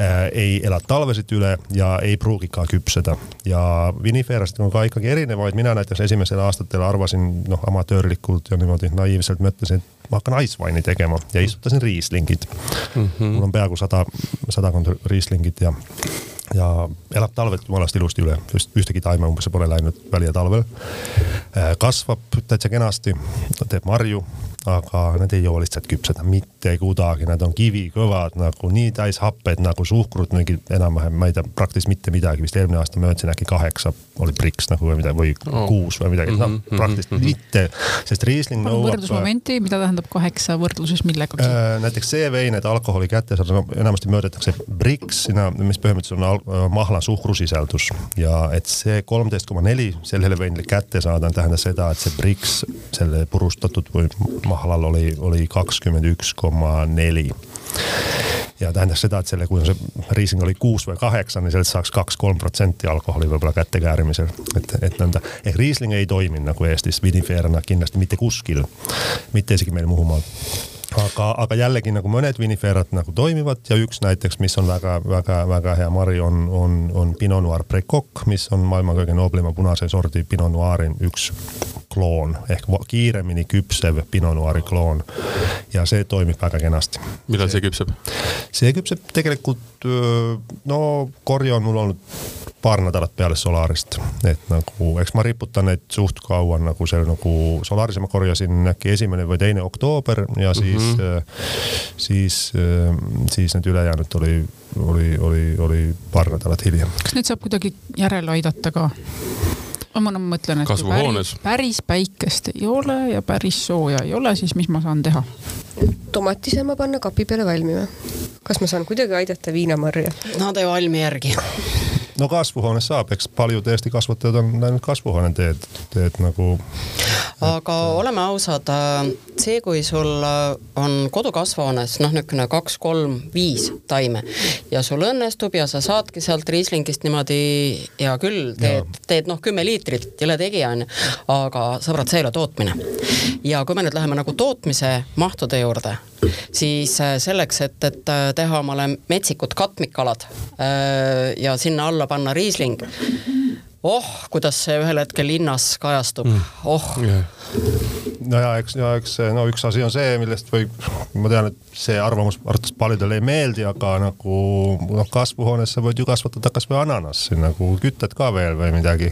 [SPEAKER 5] äh,. ei ela talvesid üle ja ei pruugi ka küpseda ja viniferasid on ka ikkagi erinevaid, mina näiteks esimesel aastatel arvasin noh, amatöörlikult ja niimoodi naiivselt põhimõtteliselt mõtlesin, et ma hakkan ice wine'i tegema ja istutasin riislingid mm. -hmm. mul on peaaegu sada, sadakond riislingit ja ja elab talved jumalast ilusti üle, just ühtegi taime umbes pole läinud välja talvel. Äh, kasvab täitsa kenasti, teeb marju aga need ei joo lihtsalt küpsed, mitte kuidagi, nad on kivikõvad nagu nii täis happed nagu suhkrut, mingi enam-vähem, ma ei tea, praktiliselt mitte midagi, vist eelmine aasta ma ütlesin äkki kaheksa oli priks nagu või midagi või oh. kuus või midagi mm, -hmm, no praktiliselt mm -hmm. mitte, sest Riesling nõuab.
[SPEAKER 1] võrdlusmomenti, mida tähendab kaheksa võrdluses millegagi
[SPEAKER 5] äh,? näiteks see vein, et alkoholi kätte saada, no enamasti mõõdetakse briks, mis põhimõtteliselt on al mahla suhkrusisaldus ja et see kolmteist koma neli sellele veinile kätte saada, tähendab seda, et see briks, selle purustatud või mahlal oli, oli kakskümmend üks koma neli. Ja tähendas seda, et selle, kui see riising oli kuus või kaheksa, niin sellest saaks kaks-kolm protsenti alkoholi võib-olla kätte käärimisel. et, et nõnda, ehk riisling ei toimi nagu Eestis vinifeerana kindlasti mitte kuskil, mitte isegi meil Muhumaal aga, aga jällegi nagu mõned viniferad nagu toimivad ja üks näiteks, mis on väga-väga-väga hea mari, on, on, on Pinot Noir Precoq, mis on maailma kõige nooblima punase sordi Pinot Noiri üks kloon ehk kiiremini küpsev Pinot Noiri kloon. ja see toimib väga kenasti.
[SPEAKER 2] millal see küpseb?
[SPEAKER 5] see küpseb tegelikult, no korje on mul olnud paar nädalat peale Solarist, et nagu eks ma riputan neid suht kaua nagu seal nagu Solarise ma korjasin äkki esimene või teine oktoober ja siis mm, -hmm. siis, siis need ülejäänud oli, oli, oli, oli paar nädalat hiljem.
[SPEAKER 1] kas neid saab kuidagi järele aidata ka? ma no, mõtlen, et kui päris, päris päikest ei ole ja päris sooja ei ole, siis mis ma saan teha?
[SPEAKER 4] tomatisema panna kapi peale valmima. kas ma saan kuidagi aidata viinamarja?
[SPEAKER 3] Nad ei valmi järgi
[SPEAKER 5] no kasvuhoones saab, eks paljud Eesti kasvatajad on läinud kasvuhoone teed, teed nagu.
[SPEAKER 3] aga et... oleme ausad, äh, see, kui sul äh, on kodukasvuhoones noh, niisugune kaks, kolm, viis taime ja sul õnnestub ja sa saadki sealt Rieslingist niimoodi, hea küll, teed, teed noh, kümme liitrit, jõle tegija onju, aga sõbrad, see ei ole tootmine. ja kui me nüüd läheme nagu tootmise mahtude juurde siis äh, selleks, et, et äh, teha omale metsikud katmikalad äh, ja sinna alla panna riisling oh, kuidas see ühel hetkel hinnas kajastub mm., oh yeah
[SPEAKER 5] no ja eks, ja eks no üks asi on see, millest võib, ma tean, et see arvamus arvatavasti paljudele ei meeldi, aga nagu noh, kasvuhoones sa võid ju kasvatada kasvõi ananassi nagu kütad ka veel või midagi.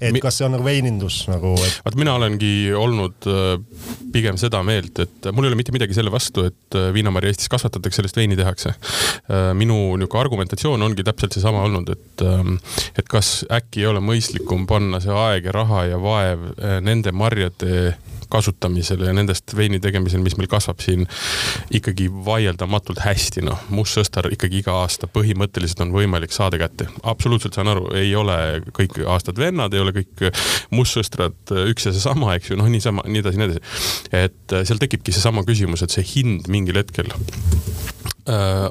[SPEAKER 5] et Mi... kas see on nagu veinindus nagu et...?
[SPEAKER 2] vaat mina olengi olnud äh, pigem seda meelt, et mul ei ole mitte midagi selle vastu, et äh, viinamarja Eestis kasvatatakse, sellest veini tehakse. Äh, minu niisugune argumentatsioon ongi täpselt seesama olnud, et, ähm, et kas äkki ei ole mõistlikum panna see aeg ja raha ja vaev nende marjade kasutamisel ja nendest veini tegemisel, mis meil kasvab siin ikkagi vaieldamatult hästi, noh. mustsõstar ikkagi iga aasta põhimõtteliselt on võimalik saada kätte. absoluutselt saan aru, ei ole kõik aastad vennad, ei ole kõik mustsõstrad üks ja seesama, eks ju, noh, niisama, nii edasi, nii edasi. et seal tekibki seesama küsimus, et see hind mingil hetkel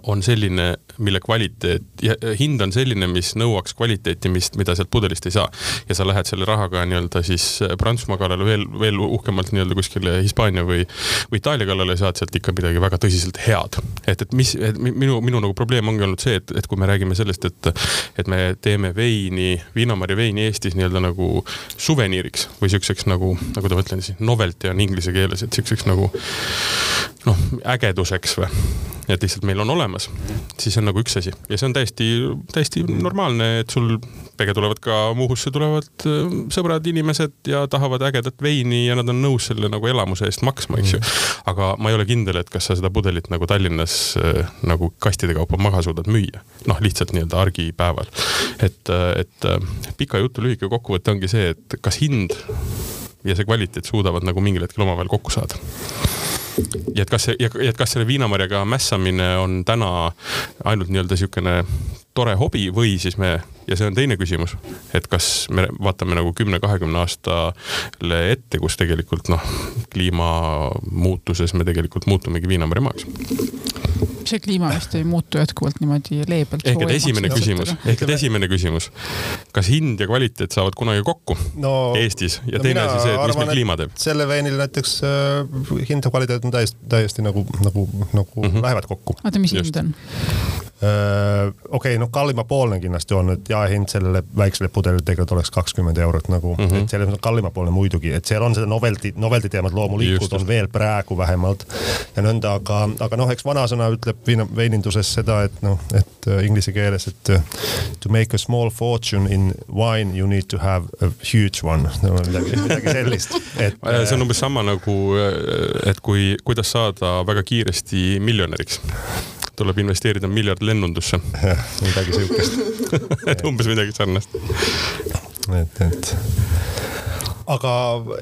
[SPEAKER 2] on selline, mille kvaliteet ja hind on selline, mis nõuaks kvaliteeti, mis, mida sealt pudelist ei saa. ja sa lähed selle rahaga nii-öelda siis äh, Prantsusmaa kallale veel, veel uhkemalt nii-öelda kuskile Hispaania või, või Itaalia kallale ja saad sealt ikka midagi väga tõsiselt head. et, et mis, minu, minu nagu probleem ongi olnud see, et, et kui me räägime sellest, et, et me teeme veini, viinamarja veini Eestis nii-öelda nagu suveniiriks või siukseks nagu, nagu ta mõtlen siis, novelty on inglise keeles, et siukseks nagu noh, ägeduseks või et lihtsalt meil on olemas, siis on nagu üks asi ja see on täiesti, täiesti normaalne, et sul pege tulevad ka Muhusse tulevad äh, sõbrad, inimesed ja tahavad ägedat veini ja nad on nõus selle nagu elamuse eest maksma, eks ju. aga ma ei ole kindel, et kas sa seda pudelit nagu Tallinnas äh, nagu kastide kaupa maha suudad müüa. noh, lihtsalt nii-öelda argipäeval. et, äh, et pika jutu lühike kokkuvõte ongi see, et kas hind ja see kvaliteet suudavad nagu mingil hetkel omavahel kokku saada ja et kas see, ja et kas selle viinamarjaga mässamine on täna ainult nii-öelda niisugune tore hobi või siis me, ja see on teine küsimus, et kas me vaatame nagu kümne-kahekümne aastale ette, kus tegelikult noh, kliimamuutuses me tegelikult muutumegi viinamarja maaks
[SPEAKER 1] see kliima vist ei muutu jätkuvalt niimoodi leebelt.
[SPEAKER 2] ehk et esimene küsimus, ehk et esimene küsimus, kas hind ja kvaliteet saavad kunagi kokku no, Eestis ja no teine asi see, et mis meil kliima teeb?
[SPEAKER 5] selle veinil näiteks äh, hind ja kvaliteet on täiesti, täiesti nagu, nagu, nagu mm -hmm. lähevad kokku.
[SPEAKER 1] oota, mis hind on?
[SPEAKER 5] Okei okay,, noh, kallimapoolne kindlasti on, et jaehind sellele väiksele pudelile tegelikult oleks kakskümmend eurot nagu mm, -hmm. et selles mõttes kallimapoolne muidugi, et seal on seda novelty, novelty teemat loomulikult on veel praegu vähemalt ja nõnda, aga, aga noh, eks vanasõna ütleb veininduses seda, et noh, et uh, inglise keeles, et uh, to make a small fortune in wine you need to have a huge one no,, midagi, midagi sellist.
[SPEAKER 2] et see on umbes sama nagu, et kui, kuidas saada väga kiiresti miljonäriks tuleb investeerida miljard lennundusse.
[SPEAKER 5] midagi siukest
[SPEAKER 2] et umbes midagi sarnast.
[SPEAKER 5] et, et aga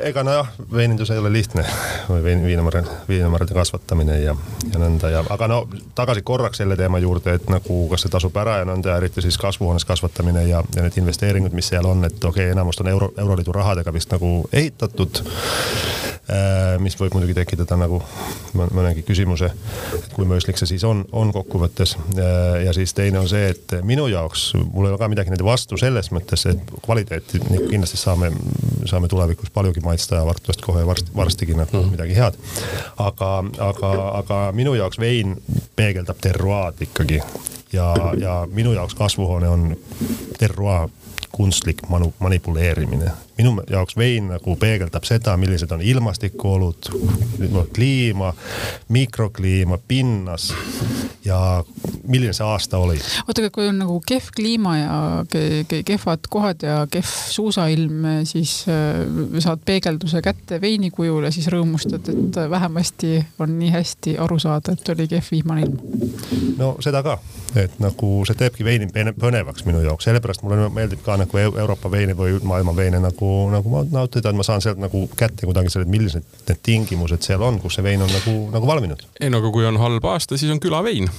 [SPEAKER 5] ega nojah, veinindus ei ole lihtne või vein, viinamarja, viinamarjade kasvatamine ja, ja nõnda ja, aga no tagasi korraks selle teema juurde, et nagu kas see tasub ära ja nõnda, eriti siis kasvuhoones kasvatamine ja, ja need investeeringud, mis seal on, et okei okay,, enamust on euro, euroliidu rahadega vist nagu ehitatud Äh, mis võib muidugi tekitada nagu mõnegi küsimuse, et kui mõistlik see siis on, on kokkuvõttes. Äh, ja siis teine on see, et minu jaoks, mul ei ole ka midagi nende vastu selles mõttes, et kvaliteeti kindlasti saame, saame tulevikus paljugi maitsta ja vartust kohe varsti, varstigi nagu mm. midagi head. aga, aga, aga minu jaoks vein peegeldab terroaad ikkagi ja, ja minu jaoks kasvuhoone on terroaa kunstlik manu, manipuleerimine. minu jaoks vein nagu peegeldab seda, millised on ilmastikuolud, no kliima, mikrokliima, pinnas ja milline see aasta oli.
[SPEAKER 1] oota, aga kui on nagu kehv kliima ja kehvad kohad ja kehv suusailm, siis äh, saad peegelduse kätte veini kujul ja siis rõõmustad, et vähemasti on nii hästi aru saada, et oli kehv vihmane ilm.
[SPEAKER 5] no seda ka, et nagu see teebki veini põnevaks minu jaoks, sellepärast mulle meeldib ka nagu Euroopa veine või maailma veine nagu, nagu nautida, et ma saan sealt nagu kätte kuidagi selle, millised need tingimused seal on, kus see vein on nagu, nagu valminud.
[SPEAKER 2] ei no aga kui on halb aasta, siis on külavein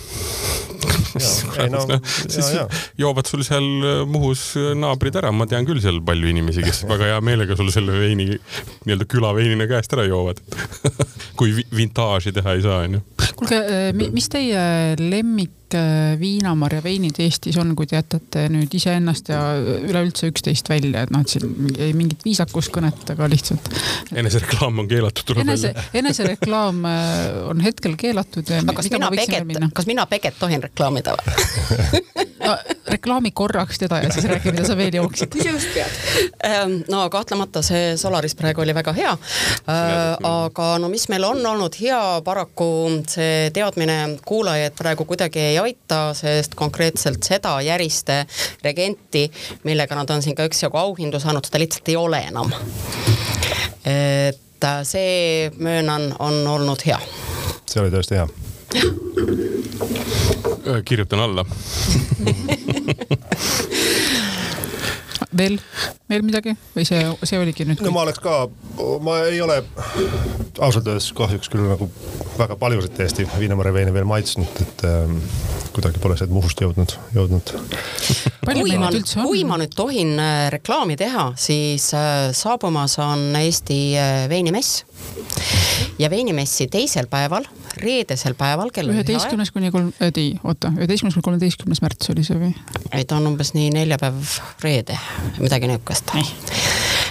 [SPEAKER 2] No, no, siis ja, ja. joovad sul seal Muhus naabrid ära, ma tean küll seal palju inimesi, kes väga hea meelega sul selle veini nii-öelda külaveinina käest ära joovad kui vintaaži teha ei saa, onju.
[SPEAKER 1] kuulge, mis teie lemmik Äh, viinamarja veinid Eestis on, kui te jätate nüüd iseennast ja üleüldse üksteist välja, et noh, et siin ei mingit viisakuskõnet, aga lihtsalt.
[SPEAKER 2] enesereklaam on keelatud, tuleb
[SPEAKER 1] Enese, välja. enesereklaam äh, on hetkel keelatud.
[SPEAKER 3] kas mina Peget, kas mina Peget tohin reklaamida või
[SPEAKER 1] no reklaami korraks teda ja siis räägi, mida sa veel jooksid.
[SPEAKER 4] just pead.
[SPEAKER 3] Ähm, no kahtlemata see Solaris praegu oli väga hea. Äh, aga no mis meil on olnud hea, paraku see teadmine kuulajaid praegu kuidagi ei ei aita, sest konkreetselt seda Järiste regenti, millega nad on siin ka üksjagu auhindu saanud, seda lihtsalt ei ole enam. et äh, see, möönan, on olnud hea.
[SPEAKER 5] see oli tõesti hea
[SPEAKER 2] äh, kirjutan alla
[SPEAKER 1] veel, veel midagi või see, see oligi nüüd?
[SPEAKER 5] no ma oleks ka, ma ei ole ausalt öeldes kahjuks küll nagu väga paljusid Eesti viinamarja veine veel maitsnud, et ähm, kuidagi pole sealt Muhust jõudnud, jõudnud.
[SPEAKER 3] kui ma, kui ma nüüd tohin äh, reklaami teha, siis äh, saabumas on Eesti äh, veinimess ja veinimessi teisel päeval reedesel päeval kell
[SPEAKER 1] üheteistkümnes kuni kolm, ei oota, üheteistkümnes kuni kolmeteistkümnes märts oli see või?
[SPEAKER 3] ei, ta on umbes nii neljapäev, reede, midagi niisugust.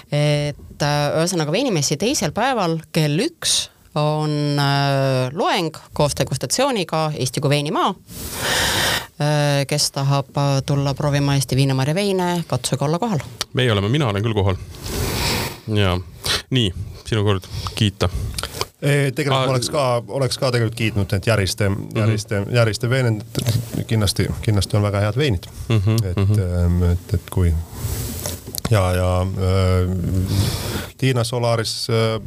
[SPEAKER 3] et ühesõnaga veinimessi teisel päeval kell üks on äh, loeng koos degustatsiooniga Eesti kui veinimaa äh,. kes tahab äh, tulla proovima Eesti viinamarja veine, katsuge olla kohal.
[SPEAKER 2] meie oleme, mina olen küll kohal. ja nii, sinu kord kiita
[SPEAKER 5] tegelikult ma oleks ka, oleks ka tegelikult kiitnud need Järiste mm, -hmm. Järiste, Järiste veened, kindlasti, kindlasti on väga head veinid mm. -hmm. et, mhm. et, et kui ja, ja äh, Tiina Solaris äh,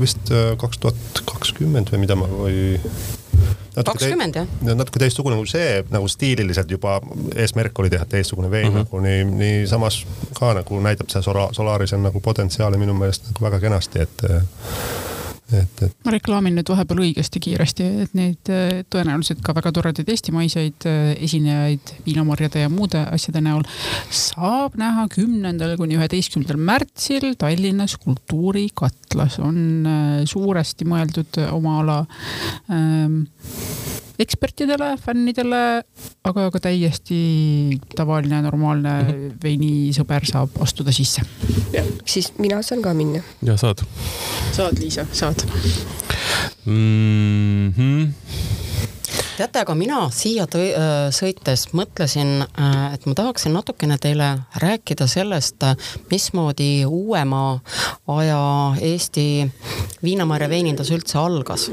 [SPEAKER 5] vist äh, kaks tuhat kakskümmend või mida ma, või
[SPEAKER 3] kakskümmend jah?
[SPEAKER 5] natuke teistsugune nagu see nagu stiililiselt juba eesmärk oli teha teistsugune vein mm -hmm. nagu nii, nii samas ka nagu näitab see Sola, Solaris on nagu potentsiaali minu meelest nagu väga kenasti, et
[SPEAKER 1] et, et. ma reklaamin nüüd vahepeal õigesti kiiresti, et neid äh, tõenäoliselt ka väga toredaid eestimaiseid äh, esinejaid viinamarjade ja muude asjade näol saab näha kümnendal kuni üheteistkümnendal märtsil Tallinnas Kultuurikatlas. on äh, suuresti mõeldud oma ala ähm, ekspertidele, fännidele, aga ka täiesti tavaline, normaalne mm -hmm. veinisõber saab astuda sisse.
[SPEAKER 4] siis mina saan ka minna.
[SPEAKER 2] ja saad.
[SPEAKER 1] saad, Liisa, saad
[SPEAKER 2] mm.
[SPEAKER 3] Teate, aga mina siia tõi, äh, sõites mõtlesin, äh, et ma tahaksin natukene teile rääkida sellest, mismoodi uuema aja Eesti viinamarja veinindus üldse algas.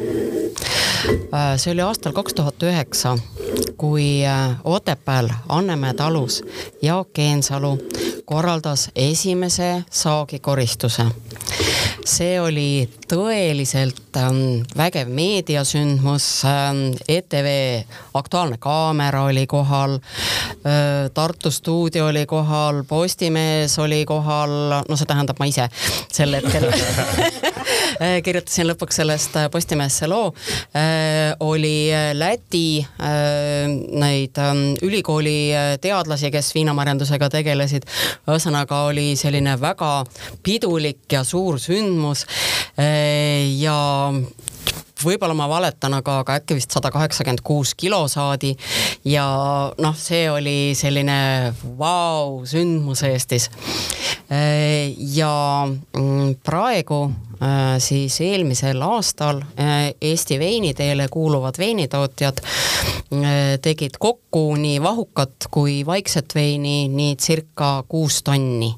[SPEAKER 3] see oli aastal kaks tuhat üheksa, kui Otepääl Annemäe talus Jaak Eensalu korraldas esimese saagikoristuse see oli tõeliselt ähm, vägev meediasündmus ähm,, ETV Aktuaalne kaamera oli kohal äh,, Tartu stuudio oli kohal, Postimees oli kohal, no see tähendab ma ise sel hetkel kirjutasin lõpuks sellest äh, Postimehesse loo äh,. oli äh, Läti äh, neid äh, ülikooli teadlasi, kes viinamarjandusega tegelesid. ühesõnaga oli selline väga pidulik ja suur sündmus ja võib-olla ma valetan, aga, aga äkki vist sada kaheksakümmend kuus kilo saadi ja noh, see oli selline vau, sündmus Eestis. ja mm, praegu äh, siis eelmisel aastal äh, Eesti veiniteele kuuluvad veinitootjad äh, tegid kokku nii vahukat kui vaikset veini nii circa kuus tonni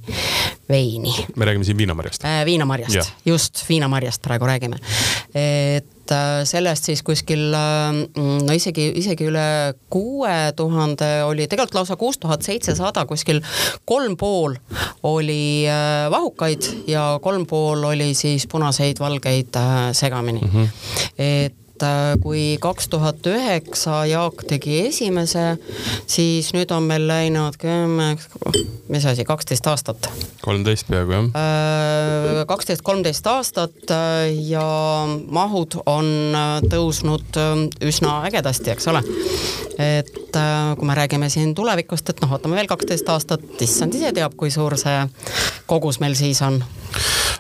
[SPEAKER 3] veini.
[SPEAKER 2] me räägime siin viinamarjast
[SPEAKER 3] äh,? viinamarjast, just viinamarjast praegu räägime. et äh, sellest siis kuskil äh, no isegi, isegi üle kuue tuhande oli, tegelikult lausa kuus tuhat seitsesada, kuskil kolm pool oli vahukaid ja kolm pool oli siis punaseid, valgeid segamini mm. -hmm. et et äh, kui kaks tuhat üheksa Jaak tegi esimese, siis nüüd on meil läinud kümme, mis asi, kaksteist aastat.
[SPEAKER 2] kolmteist peaaegu jah.
[SPEAKER 3] Äh, kaksteist, kolmteist aastat äh, ja mahud on tõusnud üsna ägedasti, eks ole. et kui me räägime siin tulevikust, et noh, ootame veel kaksteist aastat, issand ise teab, kui suur see kogus meil siis on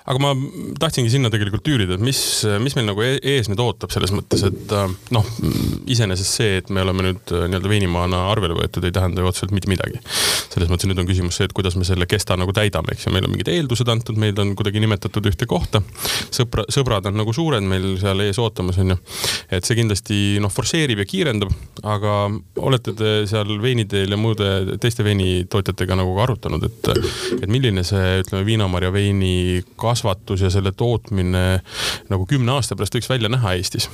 [SPEAKER 2] aga ma tahtsingi sinna tegelikult üürida, et mis, mis meil nagu e-, ees nüüd ootab selles mõttes, et äh, noh, iseenesest see, et me oleme nüüd äh, nii-öelda veinimaana arvele võetud, ei tähenda ju otseselt mitte midagi. selles mõttes nüüd on küsimus see, et kuidas me selle kesta nagu täidame, eks ju, meil on mingid eeldused antud, meid on kuidagi nimetatud ühte kohta. sõpra, sõbrad on nagu suured meil seal ees ootamas, on ju. et see kindlasti noh, forsseerib ja kiirendab, aga olete te seal veiniteel ja muude teiste veinitootjatega nagu ka arutanud, et, et milline see, ütleme, viinamarja veini kasvatus ja selle tootmine nagu kümne aasta pärast võiks välja näha Eestis?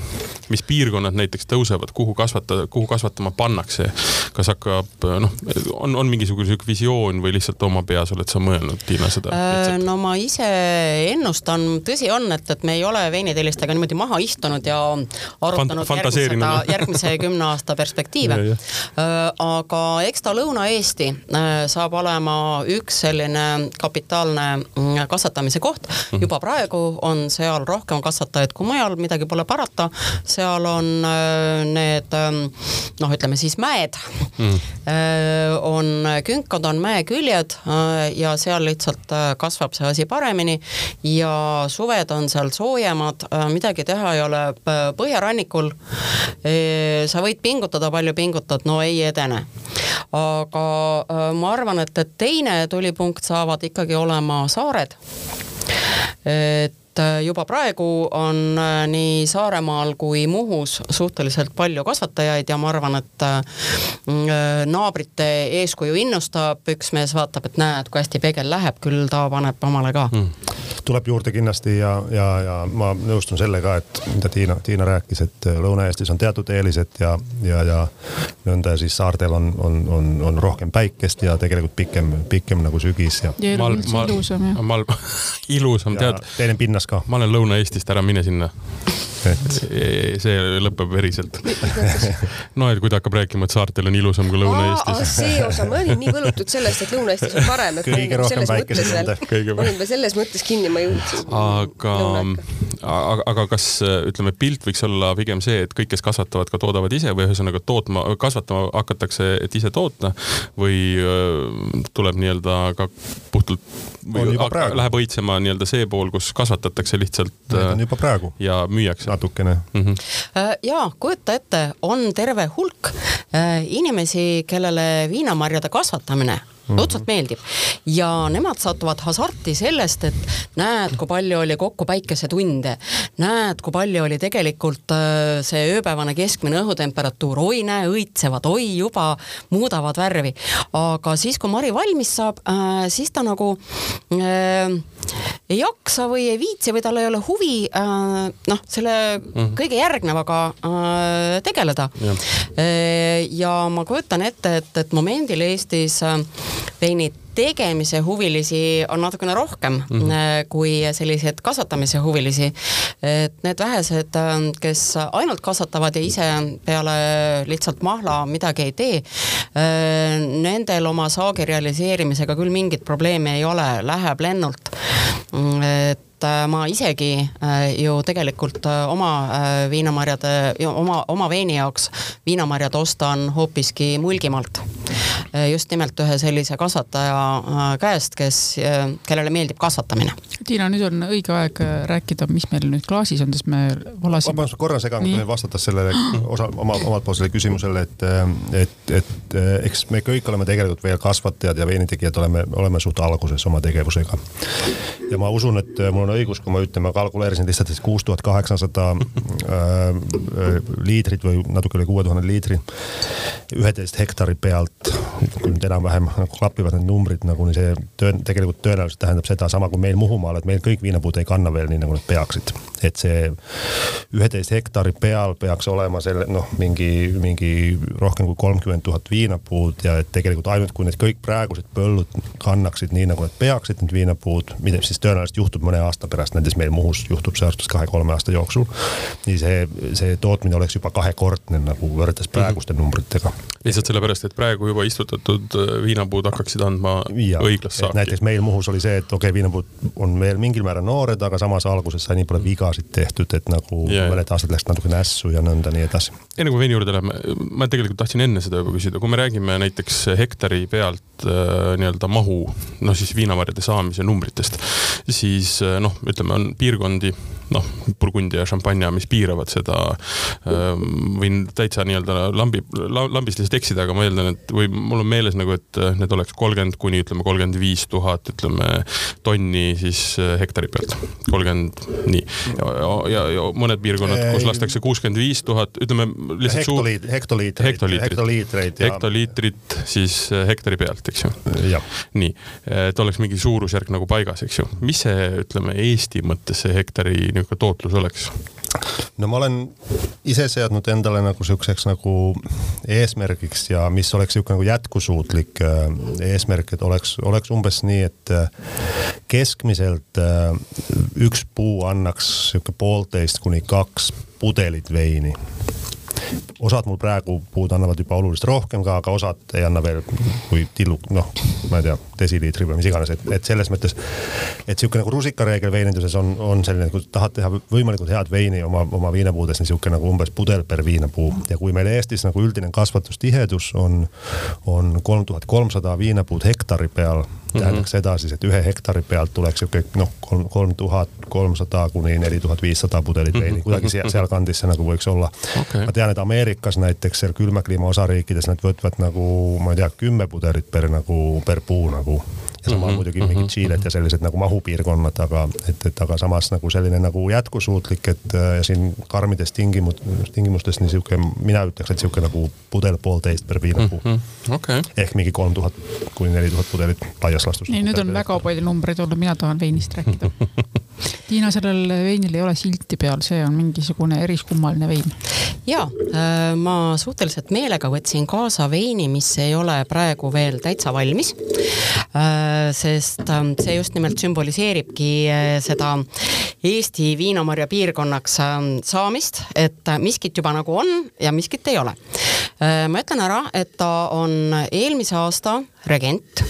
[SPEAKER 2] mis piirkonnad näiteks tõusevad, kuhu kasvatada, kuhu kasvatama pannakse? kas hakkab noh, on, on mingisugune sihuke visioon või lihtsalt oma peas oled sa mõelnud, Tiina, seda?
[SPEAKER 3] Äh, no ma ise ennustan, tõsi on, et, et me ei ole veinitellistega niimoodi maha istunud ja arutanud Fant järgmise, järgmise kümne aasta perspektiive äh, aga eks ta Lõuna-Eesti äh, saab olema üks selline kapitaalne mm, kasvatamise koht, Mhm. juba praegu on seal rohkem kasvatajaid kui mujal, midagi pole parata, seal on äh, need ähm, noh, ütleme siis mäed. Mm., on künkad, on mäeküljed äh, ja seal lihtsalt kasvab see asi paremini. Ja suved on seal soojemad, midagi teha ei ole, põhjarannikul. Sa võid pingutada, palju pingutad, no ei edene. Aga ma arvan, et, et teine tulipunkt saavad ikkagi olema saared et äh, juba praegu on äh, nii Saaremaal kui Muhus suhteliselt palju kasvatajaid ja ma arvan, et äh, naabrite eeskuju innustab, üks mees vaatab, et näed, kui hästi pegel läheb, küll ta paneb omale ka. Mm
[SPEAKER 5] tuleb juurde kindlasti ja, ja, ja ma nõustun sellega, et mida Tiina, Tiina rääkis, et Lõuna-Eestis on teatud eelised ja, ja, ja nõnda siis saartel on, on, on, on rohkem päikest ja tegelikult pikem, pikem nagu sügis ja.
[SPEAKER 1] ja elu üldse ilusam jah.
[SPEAKER 2] ilusam tead.
[SPEAKER 5] teine pinnas ka.
[SPEAKER 2] ma olen Lõuna-Eestist, ära mine sinna et see lõpeb veriselt. no et kui ta hakkab rääkima, et saartel on ilusam kui Lõuna-Eestis.
[SPEAKER 4] see osa, ma olin nii võlutud sellest, et Lõuna-Eestis on parem, et
[SPEAKER 5] kõige rohkem päikest
[SPEAKER 4] veel, ma olin veel selles mõttes kinni, ma jõudsin.
[SPEAKER 2] aga, aga, aga kas ütleme, pilt võiks olla pigem see, et kõik, kes kasvatavad, ka toodavad ise või ühesõnaga tootma, kasvatama hakatakse, et ise toota või tuleb nii-öelda ka puhtalt või läheb õitsema nii-öelda see pool, kus kasvatatakse lihtsalt.
[SPEAKER 5] Need on juba praegu.
[SPEAKER 2] ja müüakse
[SPEAKER 5] natukene mm. -hmm.
[SPEAKER 3] ja kujuta ette, on terve hulk äh, inimesi, kellele viinamarjade kasvatamine -hmm. õudselt meeldib. ja nemad satuvad hasarti sellest, et näed, kui palju oli kokku päikesetunde, näed, kui palju oli tegelikult äh, see ööpäevane keskmine õhutemperatuur, oi näe, õitsevad, oi juba muudavad värvi. aga siis, kui Mari valmis saab, äh, siis ta nagu äh, ei jaksa või ei viitsi või tal ei ole huvi äh, noh, selle mm -hmm. kõige järgnevaga äh, tegeleda. Äh, ja ma kujutan ette, et, et momendil Eestis veinid tegemise huvilisi on natukene rohkem mm -hmm. kui selliseid kasvatamise huvilisi. et need vähesed, kes ainult kasvatavad ja ise peale lihtsalt mahla midagi ei tee, nendel oma saagi realiseerimisega küll mingit probleemi ei ole, läheb lennult et äh, ma isegi äh, ju tegelikult äh, oma viinamarjade, oma, oma veini jaoks viinamarjad ostan hoopiski Mulgimaalt. Just nimelt ühe sellise kasvataja käest, kes, kellele meeldib kasvatamine.
[SPEAKER 1] Tiina, nüüd on õige aeg rääkida, mis meil nüüd klaasis on, sest me valasime.
[SPEAKER 5] vabandust, korra segan, vastates sellele osa, oma, omalt poolt sellele küsimusele, et, et, et eks me kõik oleme tegelikult veel kasvatajad ja veinitegijad oleme, oleme suht alguses oma tegevusega. ja ma usun, et mul on õigus, kui ma ütlen, ma kalkuleerisin lihtsalt, et kuus tuhat kaheksasada äh, liitrit või natuke üle kuue tuhande liitri üheteist hektari pealt, nüüd enam-vähem nagu klapivad need numbrid, nagu see töö, tegelikult tõenäoliselt tähendab seda sama kui meil Muhumaal, et meil kõik viinapuud ei kanna veel nii, nagu nad peaksid. et see üheteist hektari peal peaks olema selle noh, mingi, mingi rohkem kui kolmkümmend tuhat viinapuud ja et tegelikult ainult kui need kõik praegused põllud kannaksid nii, nagu nad peaksid, need viinapuud, mida siis tõenäoliselt juhtub mõne aasta pärast näiteks meil Muhus juhtub see aastas kahe-kolme aasta jooksul. nii see, see tootmine oleks juba kahekordne nagu võrreldes praeguste mm -hmm. numbritega.
[SPEAKER 2] lihtsalt sellepärast, et praegu juba istutatud äh, viinapuud hakkaksid andma ja, õiglast saaki.
[SPEAKER 5] näiteks meil Muhus oli see, et okei okay,, viinapuud on veel mingil määral noored, aga samas alguses sai nii palju vigasid tehtud, et nagu yeah. mõned aastad läks natuke nässu ja nõnda nii edasi.
[SPEAKER 2] enne kui veini juurde läheme, ma tegelikult tahtsin enne seda juba küsida, kui me räägime näiteks hektari pealt äh, nii-öelda mahu, noh siis viinamarjade saamise numbritest, siis äh, noh, ütleme, on piirkondi, noh, Burgundia ja Champagne, mis piiravad seda. Ähm, võin täitsa nii-öelda lambi, lambist lihtsalt eksida, aga ma eeldan, et või mul on meeles nagu, et need oleks kolmkümmend kuni ütleme kolmkümmend viis tuhat, ütleme tonni siis äh, hektari pealt, kolmkümmend nii. ja, ja, ja mõned piirkonnad, kus lastakse kuuskümmend viis tuhat, ütleme lihtsalt
[SPEAKER 5] hektoliit, hektoliitreid,
[SPEAKER 2] hektoliitrit, hektoliitreid, hektoliitrit siis äh, hektari pealt, eks ju. nii, et oleks mingi suurusjärk nagu paigas, eks ju, mis see, ütleme, Eesti mõttes see hektari niisugune tootlus oleks?
[SPEAKER 5] no ma olen ise seadnud endale nagu siukseks nagu eesmärgiks ja mis oleks sihuke nagu jätkusuutlik äh, eesmärk, et oleks, oleks umbes nii, et äh, keskmiselt äh, üks puu annaks sihuke poolteist kuni kaks pudelit veini osad mul praegu puud annavad juba oluliselt rohkem ka, aga osad ei anna veel kui tillu, noh, ma ei tea, desiliitri või mis iganes, et, et selles mõttes, et sihuke nagu rusikareegel veininduses on, on selline, kui tahad teha võimalikult head veini oma, oma viinapuudes, siis sihuke nagu umbes pudel per viinapuu ja kui meil Eestis nagu üldine kasvatustihedus on, on kolm tuhat kolmsada viinapuud hektari peal tähendaks seda siis, et ühe hektari pealt tuleks sihuke noh, kolm, kolm tuhat kolmsada kuni neli tuhat viissada pudelit veini, mhm. kuidagi seal, sealkandis see nagu võiks olla. Okay.. ma tean, et Ameerikas näiteks seal külma kliima osariikides nad võtavad nagu ma ei tea, kümme pudelit per nagu, per puu nagu ja samal mm -hmm. muidugi mingid mhm. Tšiilet ja sellised nagu mahupiirkonnad, aga et, et aga samas nagu selline nagu jätkusuutlik, et ja siin karmides tingimus, tingimustes nii sihuke, mina ütleks, et sihuke nagu pudel poolteist per viinapuu mm.
[SPEAKER 2] -hmm. Okay.
[SPEAKER 5] ehk mingi kolm tuhat kuni neli tuhat pudelit laias laastus.
[SPEAKER 1] nii, nüüd on väga palju numbreid olnud, mina tahan veinist rääkida Tiina, sellel veinil ei ole silti peal, see on mingisugune eriskummaline vein.
[SPEAKER 3] ja äh, ma suhteliselt meelega võtsin kaasa veini, mis ei ole praegu veel täitsa valmis. Äh, sest ähm, see just nimelt sümboliseeribki äh, seda Eesti viinamarja piirkonnaks ähm, saamist, et miskit juba nagu on ja miskit ei ole. ma ütlen ära, et ta on eelmise aasta regent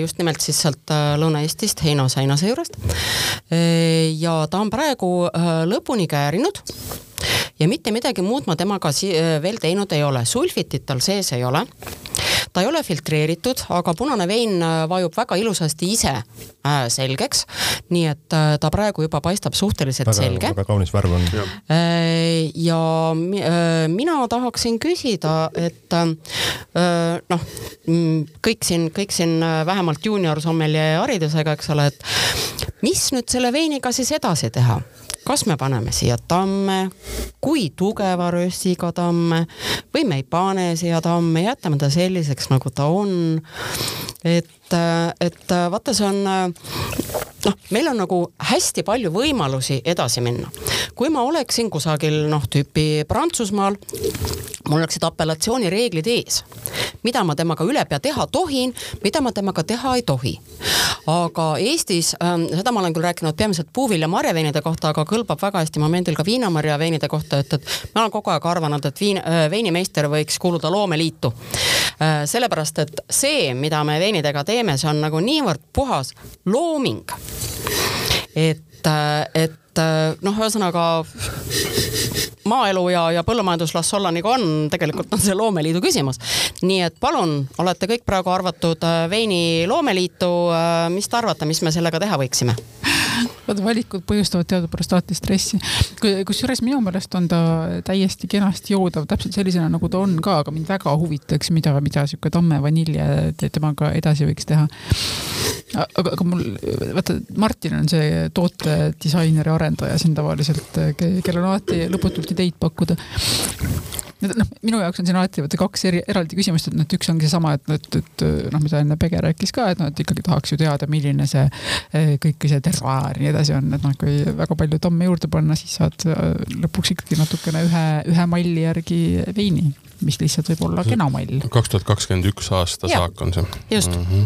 [SPEAKER 3] just nimelt siis sealt äh, Lõuna-Eestist, Heino Sainase juurest. Äh, ja ta on praegu lõpuni käärinud. Ja mitte midagi muud ma temaga veel teinud ei ole, sulfitit tal sees ei ole ta ei ole filtreeritud, aga punane vein vajub väga ilusasti ise selgeks. nii et ta praegu juba paistab suhteliselt väga, selge.
[SPEAKER 5] väga kaunis värv on.
[SPEAKER 3] ja mina tahaksin küsida, et noh, kõik siin, kõik siin vähemalt juunior sommelje haridusega, eks ole, et mis nüüd selle veiniga siis edasi teha? Kas me paneme siia tamme, kui tugeva röstiga tamme? Või me ei pane siia tamme, jätame ta selliseks, nagu ta on. et, et vaata, see on noh, meil on nagu hästi palju võimalusi edasi minna. kui ma oleksin kusagil noh, tüüpi Prantsusmaal, mul oleksid apellatsioonireeglid ees, mida ma temaga ülepea teha tohin, mida ma temaga teha ei tohi. aga Eestis ähm,, seda ma olen küll rääkinud peamiselt puuvilja marjaveinide kohta, aga kõlbab väga hästi momendil ka viinamarja veinide kohta, et, et ma olen kogu aeg arvanud, et viin äh,, veinimeister võiks kuuluda loomeliitu äh,. sellepärast, et see, mida me veinidega teeme, see on nagu niivõrd puhas looming. et, et noh, ühesõnaga maaelu ja, ja põllumajandus las olla nagu on, tegelikult on see loomeliidu küsimus. nii et palun, olete kõik praegu arvatud äh, veini loomeliitu, äh, mis te arvate, mis me sellega teha võiksime?
[SPEAKER 1] Vaata valikud põhjustavad teadupärast alati stressi. kusjuures minu meelest on ta täiesti kenasti joodav täpselt sellisena, nagu ta on ka, aga mind väga huvitaks, mida, mida sihuke tamme vanilje temaga edasi võiks teha. aga, aga mul, vaata Martin on see tootedisainer ja arendaja siin tavaliselt, kellel on alati lõputult ideid pakkuda noh, minu jaoks on siin alati vaata kaks eri, eraldi küsimust, et noh, et üks ongi seesama, et, et, et noh, mida enne Pege rääkis ka, et noh, et ikkagi tahaks ju teada, milline see eh, kõik see terroir ja nii edasi on, et noh, kui väga palju tamme juurde panna, siis saad eh, lõpuks ikkagi natukene ühe, ühe malli järgi veini, mis lihtsalt võib olla kena mall.
[SPEAKER 2] kaks tuhat kakskümmend üks aasta ja. saak on see.
[SPEAKER 3] just mm.
[SPEAKER 2] -hmm.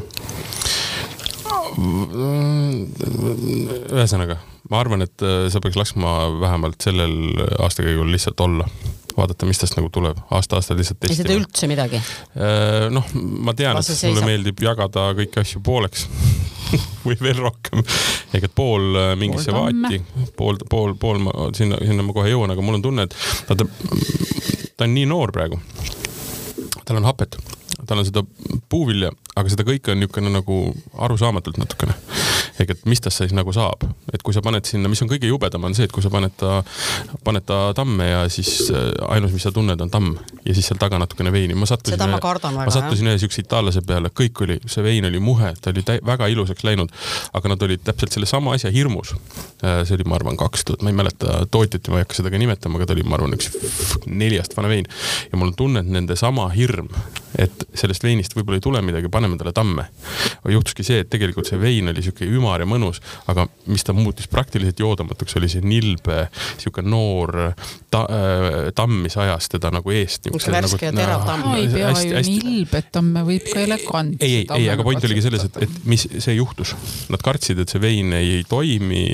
[SPEAKER 2] ühesõnaga, ma arvan, et eh, sa peaks laskma vähemalt sellel aastakäigul lihtsalt olla vaadata, mis tast nagu tuleb, aasta-aastalt lihtsalt testima.
[SPEAKER 3] ei seda üldse midagi?
[SPEAKER 2] Äh, noh, ma tean, et mulle meeldib jagada kõiki asju pooleks või veel rohkem. ehk et pool äh, mingisse pool vaati, pool, pool, pool ma sinna, sinna ma kohe jõuan, aga mul on tunne, et vaata, ta on nii noor praegu. tal on hapet, tal on seda puuvilja, aga seda kõike on niisugune nagu arusaamatult natukene. ehk et mis tast siis nagu saab, et kui sa paned sinna, mis on kõige jubedam, on see, et kui sa paned ta, paned ta tamme ja siis äh, ainus, mis sa tunned, on tamm. ja siis seal taga natukene veini. ma sattusin,
[SPEAKER 3] ma
[SPEAKER 2] ma sattusin ühe siukse itaallase peale, kõik oli, see vein oli muhe, ta oli väga ilusaks läinud, aga nad olid täpselt sellesama asja hirmus. Äh, see oli, ma arvan, kaks tuhat, ma ei mäleta tootjat ja ma ei hakka seda ka nimetama, aga ta oli, ma arvan, üks neljast-vane vein. ja mul on tunne, et nende sama hirm, et sellest veinist võib-olla ei tule midagi, paneme talle tamme. juhtuski see, et tegelikult see vein oli sihuke ümar ja mõnus, aga mis ta muutis praktiliselt joodamatuks, oli see nilbe, sihuke noor ta, äh, tamm, mis ajas teda nagu eest.
[SPEAKER 3] värske nagu, ja terav tamm.
[SPEAKER 1] ei pea hästi, ju nilbet tamme, võib ka elegantse.
[SPEAKER 2] ei, ei, ei, aga point oligi selles, et, et mis see juhtus. Nad kartsid, et see vein ei, ei toimi,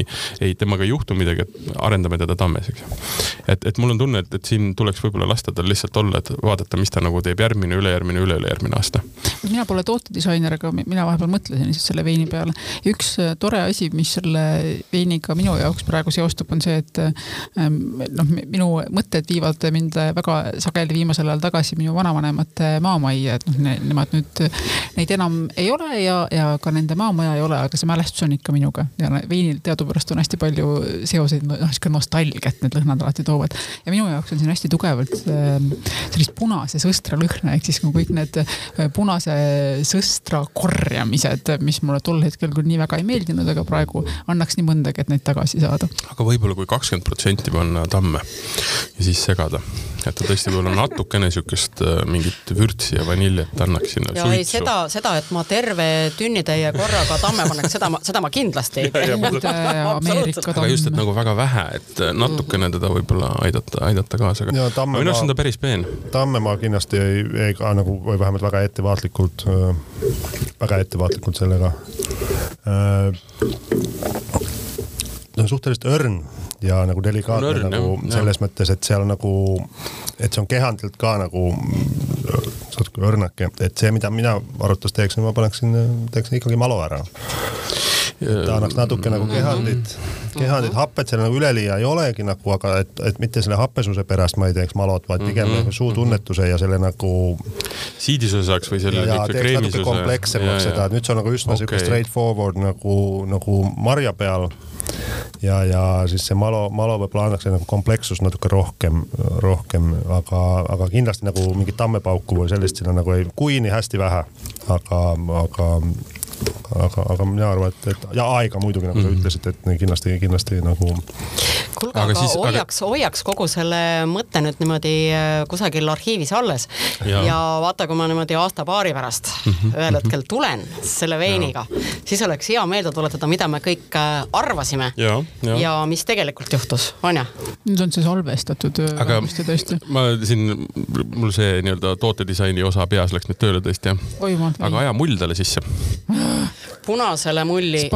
[SPEAKER 2] ei, temaga ei juhtu midagi, et arendame teda tammes, eks ju. et, et mul on tunne, et, et siin tuleks võib-olla lasta tal lihtsalt olla, et vaadata, mis ta nagu teeb järgmine, ülejärgmine, üle-ülejärgmine aasta.
[SPEAKER 1] mina pole tootedisainer, aga mina vahepeal mõtlesin lihtsalt selle veini peale. üks äh, tore asi, mis selle veiniga minu jaoks praegu seostub, on see, et ähm, noh, minu mõtted viivad mind väga sageli viimasel ajal tagasi minu vanavanemate maamajja, et noh ne,, nemad nüüd, neid enam ei ole ja, ja ka nende maamaja ei ole, aga see mälestus on ikka minuga ja veinil teadupärast on hästi palju seoseid, noh sihuke nostalgiat need lõhnad alati toovad. ja minu jaoks on siin hästi tugevalt ähm, sellist punase sõstra lõhna, ehk siis nagu kõik need äh, punase sõstra korjamised, mis mulle tol hetkel küll nii väga ei meeldinud, aga praegu annaks nii mõndagi, et neid tagasi saada.
[SPEAKER 2] aga võib-olla kui kakskümmend protsenti panna tamme ja siis segada, et ta tõesti võib-olla natukene siukest äh, mingit vürtsi ja vaniljet annaks sinna.
[SPEAKER 3] ja suitsu. ei, seda, seda, et ma terve tünnitäie korraga tamme paneks, seda ma, seda ma kindlasti ei tee.
[SPEAKER 2] aga just, et nagu väga vähe, et natukene teda võib-olla aidata, aidata kaasa, aga minu arust on ta päris peen.
[SPEAKER 5] tamme ma kindlasti ei, ei ka nagu vähemalt väga ettevaatlikult, äh, väga ettevaatlikult sellega. Ta on suhteliselt õrn ja nagu delikaatne õrn, nagu jah, selles jah. mõttes, et seal nagu, et see on kehandilt ka nagu natuke õrnake, et see, mida mina arvates teeksin, ma paneksin, teeksin ikkagi malo ära ta annaks natuke nagu kehaldit, kehaldit hapet seal nagu üleliia ei olegi nagu, aga et, et mitte selle happesuse pärast ma ei teeks malot, vaid pigem mm -hmm. suutunnetuse ja selle nagu.
[SPEAKER 2] siidisuse saaks või selle ikka kreemisuse.
[SPEAKER 5] komplekssemaks seda, et nüüd see on nagu üsna sihuke okay. straight forward nagu, nagu marja peal ja, ja siis see malo, malo võib-olla annaks nagu komplekssust natuke rohkem, rohkem, aga, aga kindlasti nagu mingit tammepauku või sellist sinna nagu ei, kuini hästi vähe, aga, aga aga, aga mina arvan, et, et ja aega muidugi, nagu mm -hmm. sa mhm. ütlesid, et kindlasti, kindlasti nagu.
[SPEAKER 3] kuulge, aga, aga siis, hoiaks aga..., hoiaks kogu selle mõtte nüüd niimoodi äh, kusagil arhiivis alles ja, ja vaata, kui ma niimoodi aasta-paari pärast mm -hmm. ühel hetkel tulen selle veiniga, siis oleks hea meelde tuletada, mida me kõik äh, arvasime ja, ja. ja mis tegelikult juhtus, on ju?
[SPEAKER 1] nüüd on see salvestatud
[SPEAKER 2] äh, aga ma siin, mul see nii-öelda tootedisaini osa peas läks nüüd tööle tõesti jah. aga aja mull talle sisse
[SPEAKER 3] punasele mulli.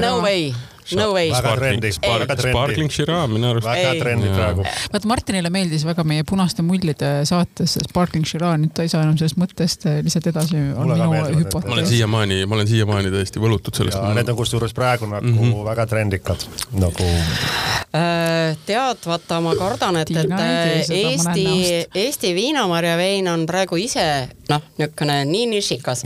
[SPEAKER 3] no way No way.
[SPEAKER 5] väga trendi.
[SPEAKER 2] Sparkling Shiraz minu arust.
[SPEAKER 5] väga trendi praegu.
[SPEAKER 1] vaat Martinile meeldis väga meie punaste mullide saates Sparkling Shiraz, nüüd ta ei saa enam sellest mõttest eh, lihtsalt edasi.
[SPEAKER 2] ma olen siiamaani, ma olen siiamaani täiesti võlutud sellest.
[SPEAKER 5] Need on kusjuures praegu nagu mm -hmm. väga trendikad nagu.
[SPEAKER 3] Äh, tead, vaata, ma kardan, et, et äh, Eesti, Eesti viinamarja vein on praegu ise noh, niisugune nii nišikas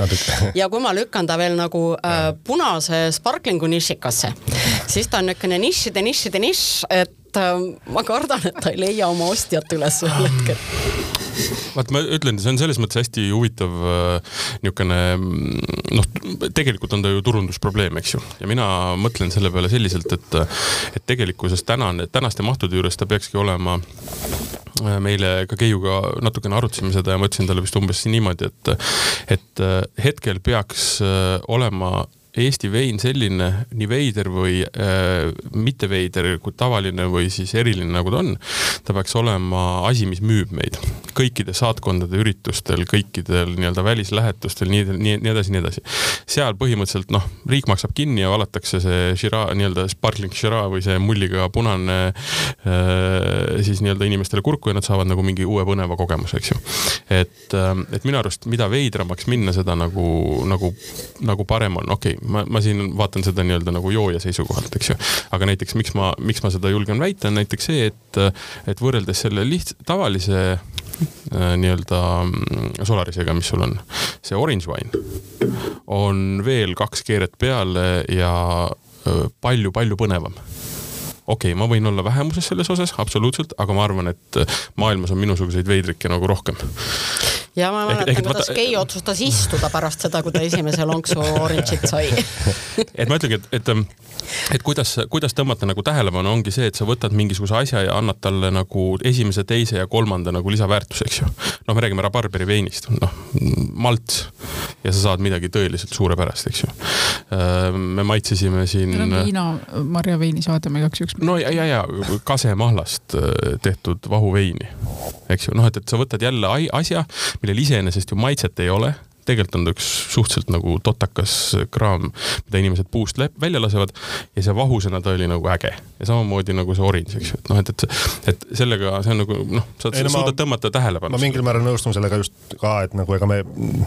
[SPEAKER 3] ja kui ma lükkan ta veel nagu äh, punase sparklingu nišikasse siis ta on niisugune nišide, nišide nišš, et äh, ma kardan, et ta ei leia oma ostjat üles ühel hetkel.
[SPEAKER 2] Vaat ma ütlen, see on selles mõttes hästi huvitav äh, niisugune noh, tegelikult on ta ju turundusprobleem, eks ju, ja mina mõtlen selle peale selliselt, et, et tegelikkuses tänane, tänaste mahtude juures ta peakski olema äh, meile ka Keiuga natukene arutasime seda ja ma ütlesin talle vist umbes niimoodi, et, et hetkel peaks olema Eesti vein selline, nii veider või äh, mitte veider kui tavaline või siis eriline, nagu ta on, ta peaks olema asi, mis müüb meid kõikide saatkondade üritustel, kõikidel nii-öelda välislähetustel, nii, nii, nii edasi, nii edasi. seal põhimõtteliselt noh, riik maksab kinni ja valatakse see Shiraz, nii-öelda sparkling Shiraz või see mulliga punane äh, siis nii-öelda inimestele kurku ja nad saavad nagu mingi uue põneva kogemuse, eks ju. et, äh, et minu arust, mida veidramaks minna, seda nagu, nagu, nagu parem on, okei okay, ma, ma siin vaatan seda nii-öelda nagu jooja seisukohalt, eks ju. aga näiteks miks ma, miks ma seda julgen väita, on näiteks see, et, et võrreldes selle liht-, tavalise äh, nii-öelda mm, Solarisega, mis sul on, see orange wine on veel kaks keeret peale ja palju-palju põnevam okei okay,, ma võin olla vähemuses selles osas, absoluutselt, aga ma arvan, et maailmas on minusuguseid veidrikke nagu rohkem
[SPEAKER 3] ja ma mäletan, kuidas Kei ta... otsustas istuda pärast seda, kui ta esimese lonksu orange'it sai
[SPEAKER 2] et ma ütlengi, et, et, et kuidas, kuidas tõmmata nagu tähelepanu, ongi see, et sa võtad mingisuguse asja ja annad talle nagu esimese, teise ja kolmanda nagu lisaväärtuse, eks ju. noh, me räägime rabarberi veinist, noh, malt ja sa saad midagi tõeliselt suurepärast, eks ju. Äh, me maitsesime siin.
[SPEAKER 1] meil on viina marjaveini saade, ma igaks juhuks.
[SPEAKER 2] no ja, ja, ja kasemahlast äh, tehtud vahuveini, eks ju, noh, et, et sa võtad jälle asja, millel iseenesest ju maitset ei ole tegelikult on ta üks suhteliselt nagu totakas kraam, mida inimesed puust välja lasevad ja see vahusena ta oli nagu äge. ja samamoodi nagu see oranž, eks ju, et noh, et, et, et sellega see on nagu noh, sa ei, no, suudad ma, tõmmata tähelepanu.
[SPEAKER 5] ma mingil määral nõustun sellega just ka, et nagu ega me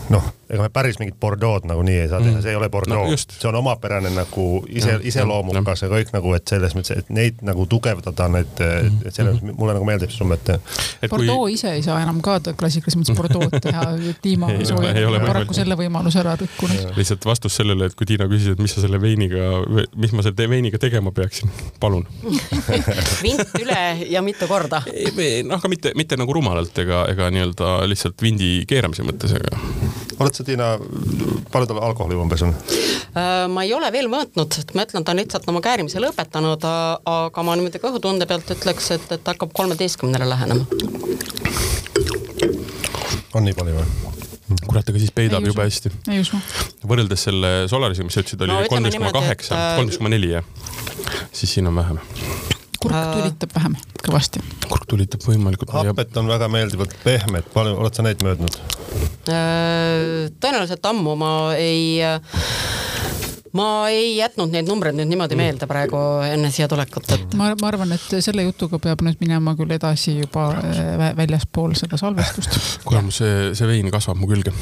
[SPEAKER 5] noh, ega me päris mingit Bordeaux'd nagu nii ei saa teha mm., see ei ole Bordeaux no,, see on omapärane nagu ise, iseloomukas ja kõik nagu, et selles mõttes, et neid nagu tugevdada, need, et selles mõttes mulle nagu meeldib see mõte.
[SPEAKER 1] Bordeaux kui... ise ei saa enam ka klassikalises mõttes Bordeaux'd teha kliima soojenemisega paraku selle võimaluse ära rikkunud.
[SPEAKER 2] lihtsalt vastus sellele, et kui Tiina küsis, et mis sa selle veiniga, mis ma selle veiniga tegema peaksin, palun
[SPEAKER 3] vint üle ja mitu korda.
[SPEAKER 2] noh, aga mitte, mitte nagu rumalalt ega, ega nii-öelda lihtsalt vindi keeramise mõttes, aga.
[SPEAKER 5] oled sa, Tiina, palju tal alkoholi umbes on?
[SPEAKER 3] Äh, ma ei ole veel mõõtnud, et ma ütlen, ta on lihtsalt oma käärimise lõpetanud, aga ma niimoodi kõhutunde pealt ütleks, et, et hakkab kolmeteistkümnele lähenema.
[SPEAKER 5] on nii palju või?
[SPEAKER 2] Kurat, aga siis peidab jube hästi. võrreldes selle Solarisiga, mis sa ütlesid, oli kolmteist koma kaheksa, kolmteist koma neli, jah. siis siin on vähem
[SPEAKER 1] kurk äh. tulitab vähem, kõvasti.
[SPEAKER 2] kurk tulitab võimalikult.
[SPEAKER 5] hapet on väga meeldivalt pehmed, palju, oled sa neid möödnud?
[SPEAKER 3] Äh, tõenäoliselt ammu ma ei ma ei jätnud neid numbreid nüüd niimoodi mm. meelde praegu enne siia tulekut, et.
[SPEAKER 1] ma, ma arvan, et selle jutuga peab nüüd minema küll edasi juba äh, väljaspool seda salvestust.
[SPEAKER 2] kuule, see, see vein kasvab mu külge.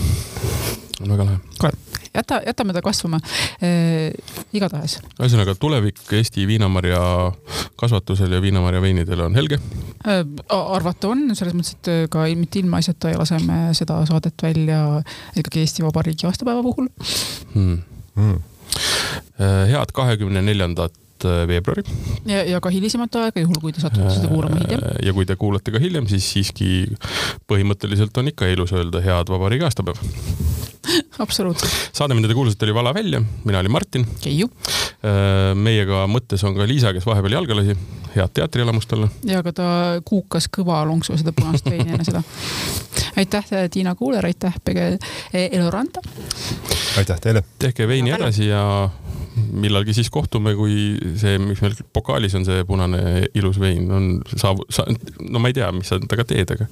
[SPEAKER 2] on väga lahe.
[SPEAKER 1] kuule, jäta, jätame ta kasvama äh,. igatahes.
[SPEAKER 2] ühesõnaga tulevik Eesti viinamarja kasvatusel ja viinamarja veinidel on helge
[SPEAKER 1] äh,? arvata on, selles mõttes, et ka mitte ilmaasjata ja laseme seda saadet välja ikkagi Eesti Vabariigi aastapäeva puhul
[SPEAKER 2] hmm.. Hmm. Head kahekümne neljandat Äh, veebruari.
[SPEAKER 1] ja, ja ka hilisemat aega, juhul kui te satute seda kuulama hiljem.
[SPEAKER 2] Äh, ja kui te kuulate ka hiljem, siis siiski põhimõtteliselt on ikka ilus öelda head vabariigi aastapäeva
[SPEAKER 1] absoluutselt.
[SPEAKER 2] saade, mida te kuulasite, oli Vala välja, mina olin Martin.
[SPEAKER 1] Keiu.
[SPEAKER 2] Äh, meiega mõttes on ka Liisa, kes vahepeal jalga lasi. head teatrielamust talle.
[SPEAKER 1] ja ka ta kuukas kõva lonksu seda punast veini enne seda. aitäh, Tiina Kuuler, aitäh, Pege Eloranta.
[SPEAKER 5] aitäh teile.
[SPEAKER 2] tehke veini edasi ja millalgi siis kohtume, kui see, mis meil pokaalis on, see punane ilus vein on saav-, sa-, no ma ei tea, mis sa temaga teed, aga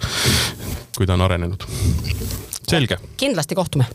[SPEAKER 2] kui ta on arenenud. Selge.
[SPEAKER 3] kindlasti kohtume